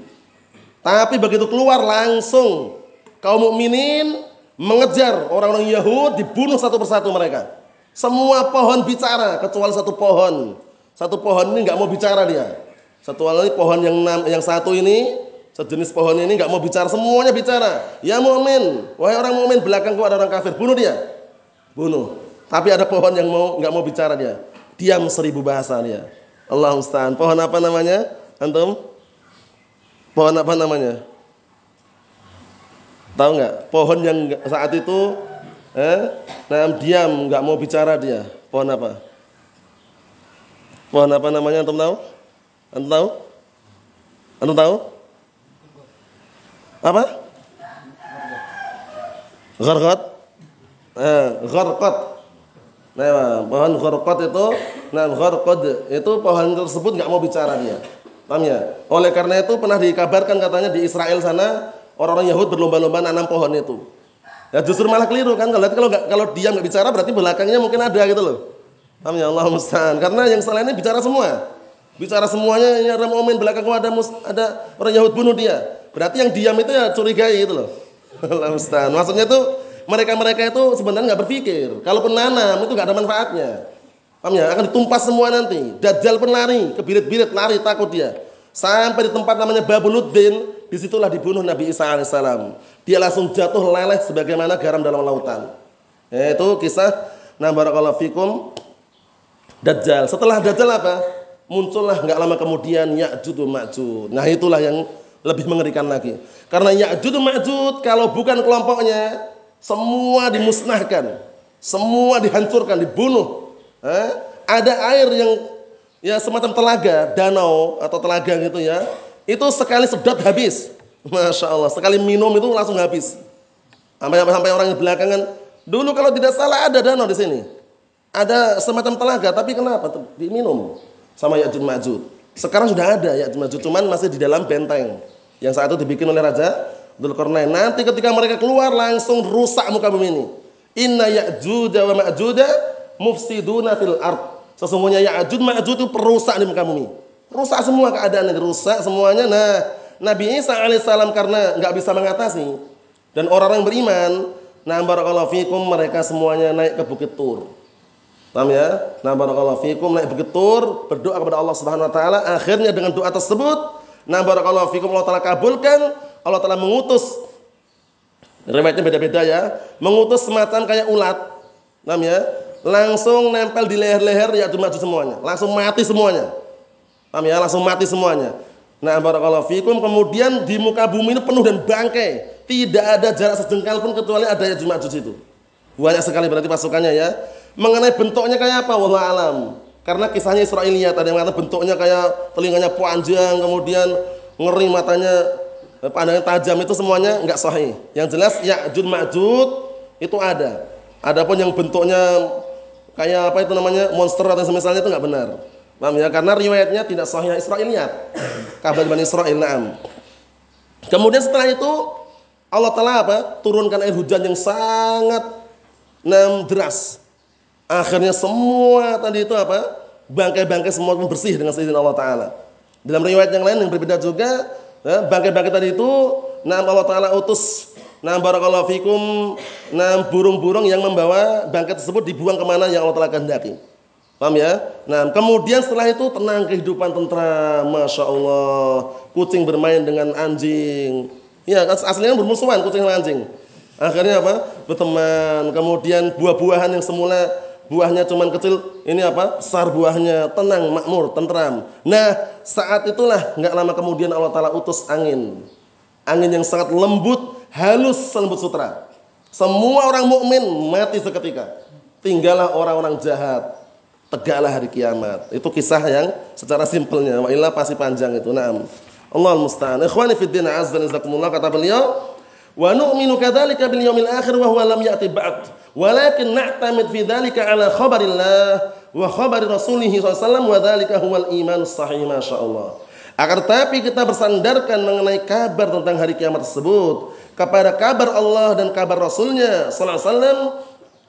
Tapi begitu keluar langsung kaum mukminin mengejar orang-orang Yahud dibunuh satu persatu mereka. Semua pohon bicara kecuali satu pohon. Satu pohon ini nggak mau bicara dia. Satu lagi pohon yang yang satu ini sejenis pohon ini nggak mau bicara semuanya bicara. Ya mukmin, wahai orang mukmin belakangku ada orang kafir, bunuh dia. Bunuh. Tapi ada pohon yang mau nggak mau bicara dia diam seribu bahasa dia. Allah Ustaz. Pohon apa namanya? Antum? Pohon apa namanya? Tahu nggak? Pohon yang saat itu eh, nah, diam, nggak mau bicara dia. Pohon apa? Pohon apa namanya? Antum tahu? Antum tahu? Antum tahu? Apa? Gharqat? Eh, gharqat. Nah, pohon gharqad itu, nah gharqad itu pohon tersebut nggak mau bicara dia. Paham ya? Oleh karena itu pernah dikabarkan katanya di Israel sana orang-orang Yahud berlomba-lomba nanam pohon itu. Ya justru malah keliru kan kalau kalau kalau dia nggak bicara berarti belakangnya mungkin ada gitu loh. Paham ya Allah musta'an. Karena yang selainnya bicara semua. Bicara semuanya ini ada momen belakangnya ada ada orang Yahud bunuh dia. Berarti yang diam itu ya curigai gitu loh. Allah musta'an. Maksudnya tuh mereka-mereka itu sebenarnya nggak berpikir. Kalau penanam itu nggak ada manfaatnya. Paham ya? Akan ditumpas semua nanti. Dajjal pun lari, kebirit-birit lari takut dia. Sampai di tempat namanya Babuluddin, di situlah dibunuh Nabi Isa alaihissalam. Dia langsung jatuh leleh sebagaimana garam dalam lautan. Itu kisah barakallahu fikum Dajjal. Setelah Dajjal apa? Muncullah nggak lama kemudian Ya'jud Ma'jud. Nah itulah yang lebih mengerikan lagi. Karena Ya'jud Ma'jud kalau bukan kelompoknya semua dimusnahkan, semua dihancurkan, dibunuh. Eh? Ada air yang ya semacam telaga, danau atau telaga gitu ya. Itu sekali sedot habis. Masya Allah, sekali minum itu langsung habis. Sampai sampai orang yang belakangan, dulu kalau tidak salah ada danau di sini. Ada semacam telaga, tapi kenapa? Diminum sama Ya'juj Ma'juj. Sekarang sudah ada Ya'juj Ma'juj, cuman masih di dalam benteng yang saat itu dibikin oleh Raja Dzulkarnain. Nanti ketika mereka keluar langsung rusak muka bumi ini. Inna Ya'juj wa Ma'juj mufsiduna fil ard. Sesungguhnya Ya'juj Ma'juj itu perusak di muka bumi. Rusak semua keadaan rusak semuanya. Nah, Nabi Isa alaihissalam karena nggak bisa mengatasi dan orang-orang beriman Nah, barakallahu fikum mereka semuanya naik ke Bukit Tur. Paham ya? Nah, barakallahu fikum naik Bukit Tur, berdoa kepada Allah Subhanahu wa taala. Akhirnya dengan doa tersebut, nah barakallahu fikum Allah taala kabulkan, Allah taala mengutus riwayatnya beda-beda ya, mengutus semacam kayak ulat. Paham ya? Langsung nempel di leher-leher ya maju semuanya, langsung mati semuanya. Paham ya? Langsung mati semuanya. Nah, barakallahu fikum kemudian di muka bumi ini penuh dan bangkai. Tidak ada jarak sejengkal pun kecuali ada yang Ma'juj itu. Banyak sekali berarti pasukannya ya. Mengenai bentuknya kayak apa? Wallah alam. Karena kisahnya Israiliyat ada yang mengatakan bentuknya kayak telinganya panjang, kemudian ngeri matanya, eh, pandangan tajam itu semuanya enggak sahih. Yang jelas Ya'jud Ma'jud itu ada. Adapun yang bentuknya kayak apa itu namanya monster atau semisalnya itu enggak benar. Paham ya? Karena riwayatnya tidak sahih Israiliyat. Kabar Bani Israil, na'am. Kemudian setelah itu Allah Ta'ala apa? Turunkan air hujan yang sangat nam deras. Akhirnya semua tadi itu apa? Bangkai-bangkai semua bersih dengan seizin Allah Ta'ala. Dalam riwayat yang lain yang berbeda juga, ya, bangkai-bangkai tadi itu, nam Allah Ta'ala utus Nam barakallahu fikum Nam burung-burung yang membawa bangkai tersebut dibuang ke mana yang Allah Ta'ala kehendaki. Paham ya? Nah, kemudian setelah itu tenang kehidupan tentram, masya Allah. Kucing bermain dengan anjing, Ya, aslinya bermusuhan kucing dan anjing. Akhirnya apa? Berteman. Kemudian buah-buahan yang semula buahnya cuman kecil, ini apa? Besar buahnya, tenang, makmur, tentram. Nah, saat itulah nggak lama kemudian Allah Taala utus angin. Angin yang sangat lembut, halus selembut sutra. Semua orang mukmin mati seketika. Tinggallah orang-orang jahat. Tegaklah hari kiamat. Itu kisah yang secara simpelnya. Wa illa pasti panjang itu. Naam. Allah musta'an. Ikhwani fi din azza jazakumullah kata beliau, wa nu'minu kadzalika bil yaumil akhir wa huwa lam ya'ti ba'd. Walakin na'tamid fi dzalika ala khabarillah wa khabari rasulih sallallahu wa dzalika huwal iman sahih masyaallah. Akan tetapi kita bersandarkan mengenai kabar tentang hari kiamat tersebut kepada kabar Allah dan kabar Rasulnya sallallahu alaihi wasallam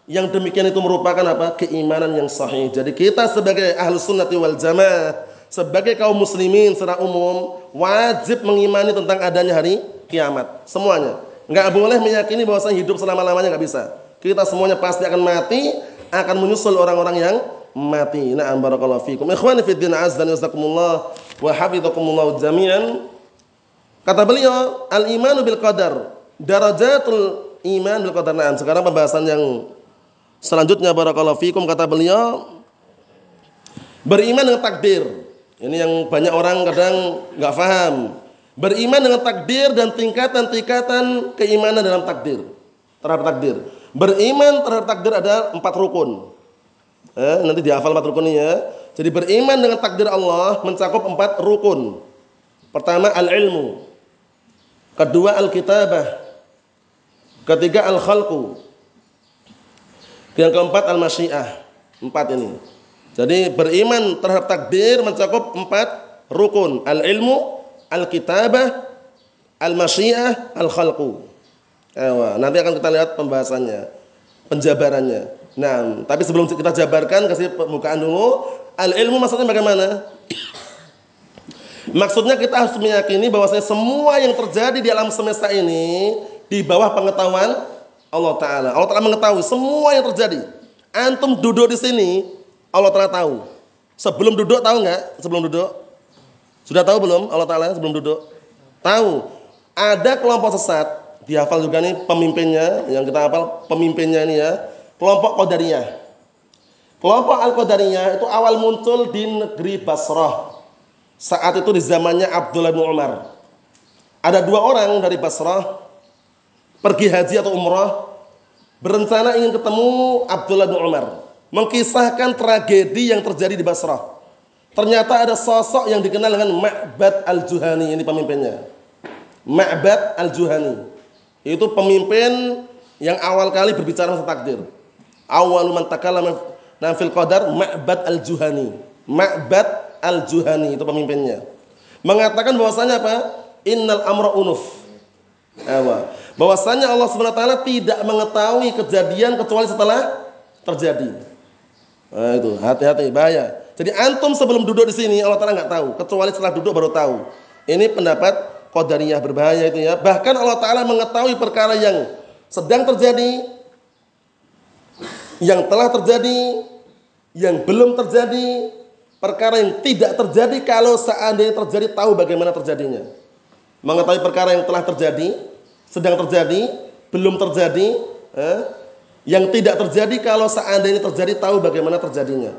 yang demikian itu merupakan apa? keimanan yang sahih. Jadi kita sebagai ahlu sunnati wal jamaah sebagai kaum muslimin secara umum wajib mengimani tentang adanya hari kiamat. Semuanya. Nggak boleh meyakini bahwa saya hidup selama lamanya nggak bisa. Kita semuanya pasti akan mati akan menyusul orang-orang yang mati. Na'am barakallahu fikum. Ikhwani fid din azza wa jazakumullah wa hafizakumullah jami'an. Kata beliau al imanu bil qadar darajatul iman bil qadar. Na'am sekarang pembahasan yang selanjutnya barakallahu fikum kata beliau beriman dengan takdir ini yang banyak orang kadang nggak paham. Beriman dengan takdir dan tingkatan-tingkatan keimanan dalam takdir. Terhadap takdir. Beriman terhadap takdir ada empat rukun. Eh, nanti dihafal empat rukun ini ya. Jadi beriman dengan takdir Allah mencakup empat rukun. Pertama al-ilmu. Kedua al-kitabah. Ketiga al-khalqu. Yang keempat al-masyiah. Empat ini. Jadi beriman terhadap takdir mencakup empat rukun. Al-ilmu, al-kitabah, al-masyiah, al-khalqu. Nanti akan kita lihat pembahasannya, penjabarannya. Nah, tapi sebelum kita jabarkan kasih pembukaan dulu. Al-ilmu maksudnya bagaimana? Maksudnya kita harus meyakini bahwasanya semua yang terjadi di alam semesta ini di bawah pengetahuan Allah Taala. Allah Taala mengetahui semua yang terjadi. Antum duduk di sini, Allah Ta'ala tahu. Sebelum duduk tahu nggak? Sebelum duduk? Sudah tahu belum Allah Ta'ala sebelum duduk? Tahu. Ada kelompok sesat, dihafal juga nih pemimpinnya, yang kita hafal pemimpinnya ini ya. Kelompok Qadariyah. Kelompok Al-Qadariyah itu awal muncul di negeri Basrah. Saat itu di zamannya Abdullah bin Umar. Ada dua orang dari Basrah pergi haji atau umrah berencana ingin ketemu Abdullah bin Umar mengkisahkan tragedi yang terjadi di Basrah. Ternyata ada sosok yang dikenal dengan Ma'bad al-Juhani ini pemimpinnya. Ma'bad al-Juhani. Itu pemimpin yang awal kali berbicara tentang takdir. Awal man takallama fil qadar Ma'bad al-Juhani. Ma'bad al-Juhani itu pemimpinnya. Mengatakan bahwasanya apa? Innal amra unuf. Bahwasanya Allah SWT tidak mengetahui kejadian kecuali setelah terjadi. Nah, itu hati-hati bahaya. Jadi antum sebelum duduk di sini Allah Taala nggak tahu, kecuali setelah duduk baru tahu. Ini pendapat qadariyah berbahaya itu ya. Bahkan Allah Taala mengetahui perkara yang sedang terjadi, yang telah terjadi, yang belum terjadi, perkara yang tidak terjadi kalau seandainya terjadi tahu bagaimana terjadinya. Mengetahui perkara yang telah terjadi, sedang terjadi, belum terjadi, eh, yang tidak terjadi kalau seandainya terjadi tahu bagaimana terjadinya.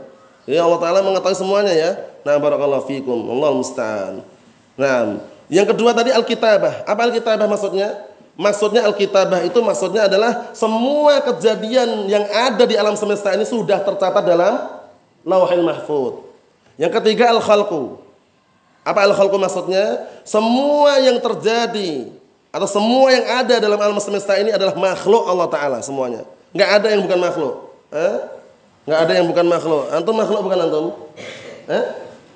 Ya Allah Taala mengetahui semuanya ya. Nah barakallahu fikum. Allah musta'an. Nah, yang kedua tadi al-kitabah. Apa al-kitabah maksudnya? Maksudnya al-kitabah itu maksudnya adalah semua kejadian yang ada di alam semesta ini sudah tercatat dalam lauhil mahfud. Yang ketiga al-khalqu. Apa al-khalqu maksudnya? Semua yang terjadi atau semua yang ada dalam alam semesta ini adalah makhluk Allah Ta'ala semuanya. Nggak ada yang bukan makhluk. Eh? Nggak ada yang bukan makhluk. Antum makhluk bukan antum? Eh?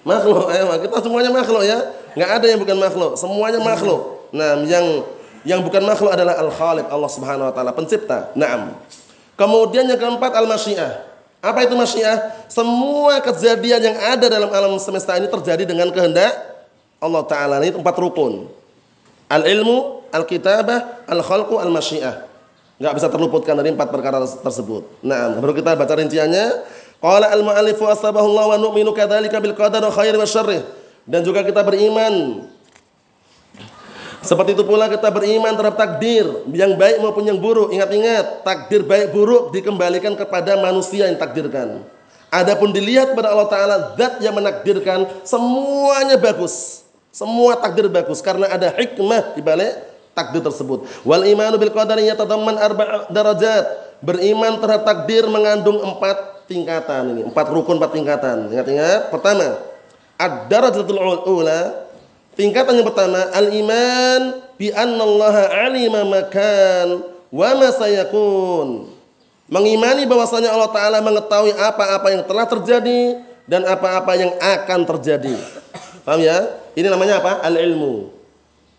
Makhluk. Eh, kita semuanya makhluk ya. Nggak ada yang bukan makhluk. Semuanya makhluk. Nah, yang yang bukan makhluk adalah Al-Khaliq Allah Subhanahu wa taala, pencipta. Naam. Kemudian yang keempat al-masyiah. Apa itu masyiah? Semua kejadian yang ada dalam alam semesta ini terjadi dengan kehendak Allah Ta'ala. Ini empat rukun. Al-ilmu, al-kitabah, al-khalqu, al-masyiah. Enggak bisa terluputkan dari empat perkara tersebut. Nah, baru kita baca rinciannya. Qala al-mu'allifu asbahullah wa nu'minu kadzalika bil qadar khair wa syarrih. Dan juga kita beriman seperti itu pula kita beriman terhadap takdir yang baik maupun yang buruk. Ingat-ingat, takdir baik buruk dikembalikan kepada manusia yang takdirkan. Adapun dilihat pada Allah Taala zat yang menakdirkan semuanya bagus. Semua takdir bagus karena ada hikmah di balik takdir tersebut. Wal imanu bil qadari yatadamman arba' darajat. Beriman terhadap takdir mengandung empat tingkatan ini, empat rukun, empat tingkatan. Ingat-ingat. Pertama, ad-darajatul ula Tingkatan yang pertama, al-iman bi annallaha alima makan wa ma sayakun. Mengimani bahwasanya Allah taala mengetahui apa-apa yang telah terjadi dan apa-apa yang akan terjadi. Paham ya? Ini namanya apa? Al-ilmu.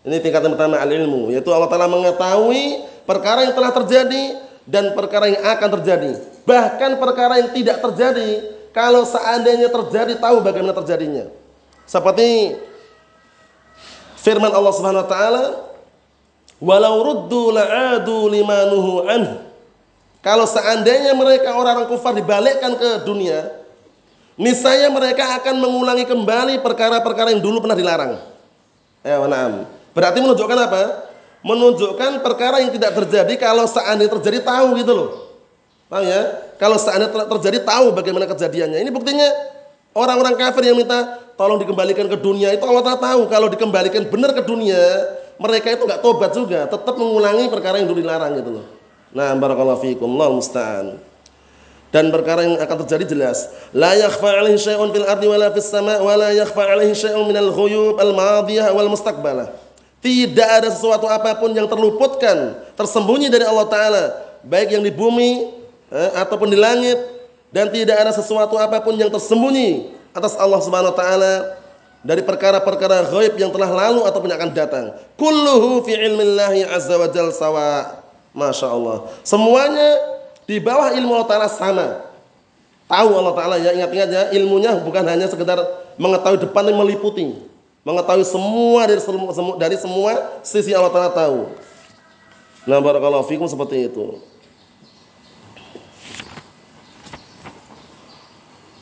Ini tingkatan pertama al-ilmu, yaitu Allah taala mengetahui perkara yang telah terjadi dan perkara yang akan terjadi. Bahkan perkara yang tidak terjadi, kalau seandainya terjadi tahu bagaimana terjadinya. Seperti Firman Allah Subhanahu wa taala, "Walau ruddu la'adu limanuhu an." Kalau seandainya mereka orang-orang kufar dibalikkan ke dunia, niscaya mereka akan mengulangi kembali perkara-perkara yang dulu pernah dilarang. Ya, na'am. Berarti menunjukkan apa? Menunjukkan perkara yang tidak terjadi kalau seandainya terjadi tahu gitu loh. Paham ya? Kalau seandainya terjadi tahu bagaimana kejadiannya. Ini buktinya orang-orang kafir yang minta tolong dikembalikan ke dunia itu Allah Ta'ala tahu. Kalau dikembalikan benar ke dunia mereka itu nggak tobat juga. Tetap mengulangi perkara yang dulu dilarang gitu loh. Nah barakallahu fiikum. Allah musta'an. Dan perkara yang akan terjadi jelas. La yakhfa 'alaihi syai'un fil ardi wala fis sama' wala yakhfa 'alaihi syai'un minal ghuyub al madiyah wal mustaqbalah. Tidak ada sesuatu apa pun yang terluputkan tersembunyi dari Allah taala. Baik yang di bumi eh, ataupun di langit dan tidak ada sesuatu apa pun yang tersembunyi atas Allah Subhanahu wa taala dari perkara-perkara ghaib yang telah lalu ataupun yang akan datang. Kulluhu fi ilmillahi azza wa jalla sawa. Masya Allah. Semuanya di bawah ilmu Allah Ta'ala sama. Tahu Allah Ta'ala ya, ingat-ingat ya, ilmunya bukan hanya sekedar mengetahui depan dan meliputi. Mengetahui semua dari semua, dari semua sisi Allah Ta'ala tahu. Nah barakallahu fikum seperti itu.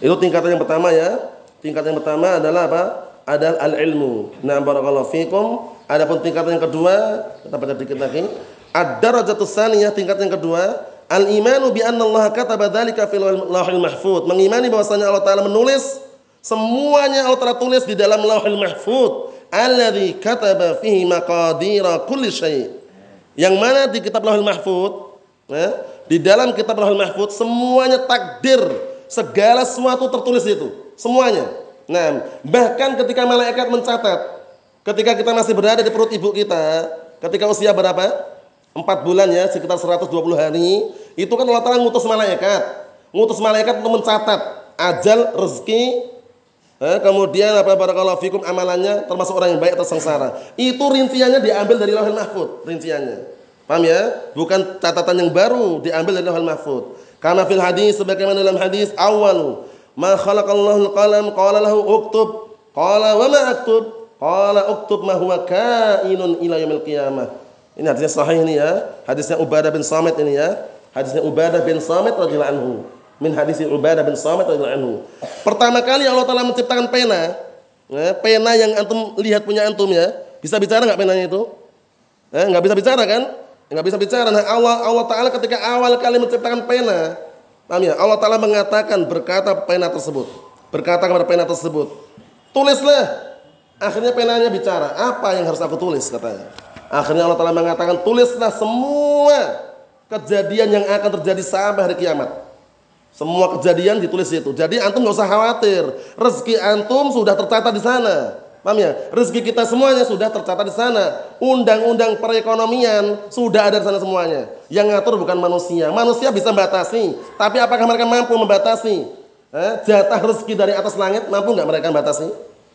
Itu tingkatan yang pertama ya. Tingkatan yang pertama adalah apa? Adalah al-ilmu. Nah, barakallahu fikum. Adapun tingkatan yang kedua, kita baca dikit lagi. Ad-darajatus saniyah tingkatan yang kedua, al-imanu bi anna Allah kataba dzalika fil lauhil mahfuz. Mengimani bahwasanya Allah Taala menulis semuanya Allah Taala tulis di dalam lauhil mahfuz. Alladzi kataba fihi maqadira kulli syai'. Yang mana di kitab lauhil mahfuz, ya, di dalam kitab lauhil mahfuz semuanya takdir Segala sesuatu tertulis itu, semuanya. Nah, bahkan ketika malaikat mencatat, ketika kita masih berada di perut ibu kita, ketika usia berapa? Empat bulan ya, sekitar 120 hari, itu kan Allah Ta'ala ngutus malaikat. Ngutus malaikat untuk mencatat ajal, rezeki, eh, kemudian apa barakallahu fikum amalannya termasuk orang yang baik atau sengsara. Itu rinciannya diambil dari Lauhul Mahfud, rinciannya. Paham ya? Bukan catatan yang baru diambil dari Lauhul Mahfud. Karena fil hadis sebagaimana dalam hadis awalu ma khalaqallahu al-qalam qala lahu uktub qala wa ma aktub qala uktub ma huwa kainun ila yaumil qiyamah. Ini hadisnya sahih ini ya. Hadisnya Ubadah bin Samit ini ya. Hadisnya Ubadah bin Samit radhiyallahu anhu. Min hadis Ubadah bin Samit radhiyallahu anhu. Pertama kali Allah Taala menciptakan pena, ya, pena yang antum lihat punya antum ya. Bisa bicara nggak penanya itu? Eh, nggak bisa bicara kan? Nggak bisa bicara. Nah, Allah Allah Taala ketika awal kali menciptakan pena, paham ya? Allah Taala mengatakan berkata pena tersebut, berkata kepada pena tersebut, tulislah. Akhirnya penanya bicara, apa yang harus aku tulis katanya. Akhirnya Allah Taala mengatakan tulislah semua kejadian yang akan terjadi sampai hari kiamat. Semua kejadian ditulis itu. Jadi antum nggak usah khawatir. Rezeki antum sudah tercatat di sana. Paham ya? Rezeki kita semuanya sudah tercatat di sana. Undang-undang perekonomian sudah ada di sana semuanya. Yang ngatur bukan manusia. Manusia bisa membatasi, tapi apakah mereka mampu membatasi? Eh, jatah rezeki dari atas langit mampu nggak mereka membatasi?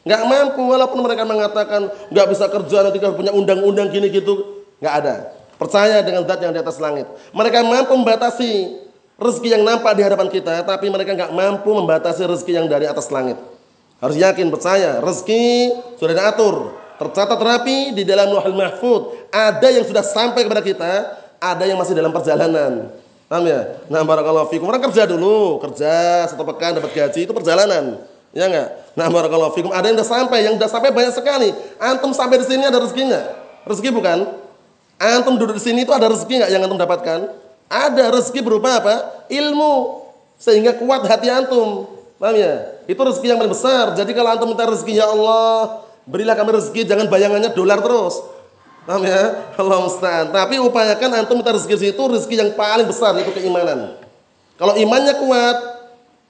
Nggak mampu walaupun mereka mengatakan nggak bisa kerja nanti kalau punya undang-undang gini gitu, nggak ada. Percaya dengan zat yang di atas langit. Mereka mampu membatasi rezeki yang nampak di hadapan kita, tapi mereka nggak mampu membatasi rezeki yang dari atas langit. Harus yakin, percaya. Rezeki sudah diatur. Tercatat rapi di dalam Lauhul Mahfud. Ada yang sudah sampai kepada kita, ada yang masih dalam perjalanan. Paham ya? Nah, barakallahu fikum. Orang kerja dulu, kerja satu pekan dapat gaji itu perjalanan. Ya enggak? Nah, barakallahu fikum. Ada yang sudah sampai, yang sudah sampai banyak sekali. Antum sampai di sini ada rezekinya. Rezeki bukan? Antum duduk di sini itu ada rezeki enggak yang antum dapatkan? Ada rezeki berupa apa? Ilmu. Sehingga kuat hati antum. Paham ya? Itu rezeki yang paling besar. Jadi kalau antum minta rezeki ya Allah, berilah kami rezeki, jangan bayangannya dolar terus. Paham ya? Allah musta'an. Tapi upayakan antum minta rezeki itu rezeki yang paling besar itu keimanan. Kalau imannya kuat,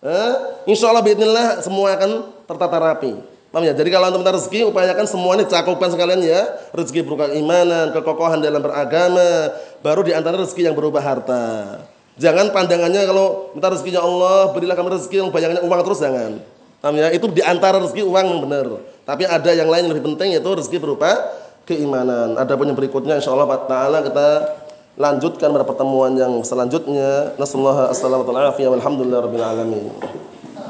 eh, insya Allah bismillah semua akan tertata rapi. Paham ya? Jadi kalau antum minta rezeki, upayakan semuanya cakupan sekalian ya. Rezeki berupa keimanan, kekokohan dalam beragama, baru di antara rezeki yang berupa harta. Jangan pandangannya kalau minta rezekinya Allah, berilah kami rezeki yang bayangannya uang terus jangan. Ya? Itu di antara rezeki uang yang benar. Tapi ada yang lain yang lebih penting yaitu rezeki berupa keimanan. Ada pun yang berikutnya insyaallah taala kita lanjutkan pada pertemuan yang selanjutnya. Nasallahu alaihi wasallam. Alhamdulillah alamin.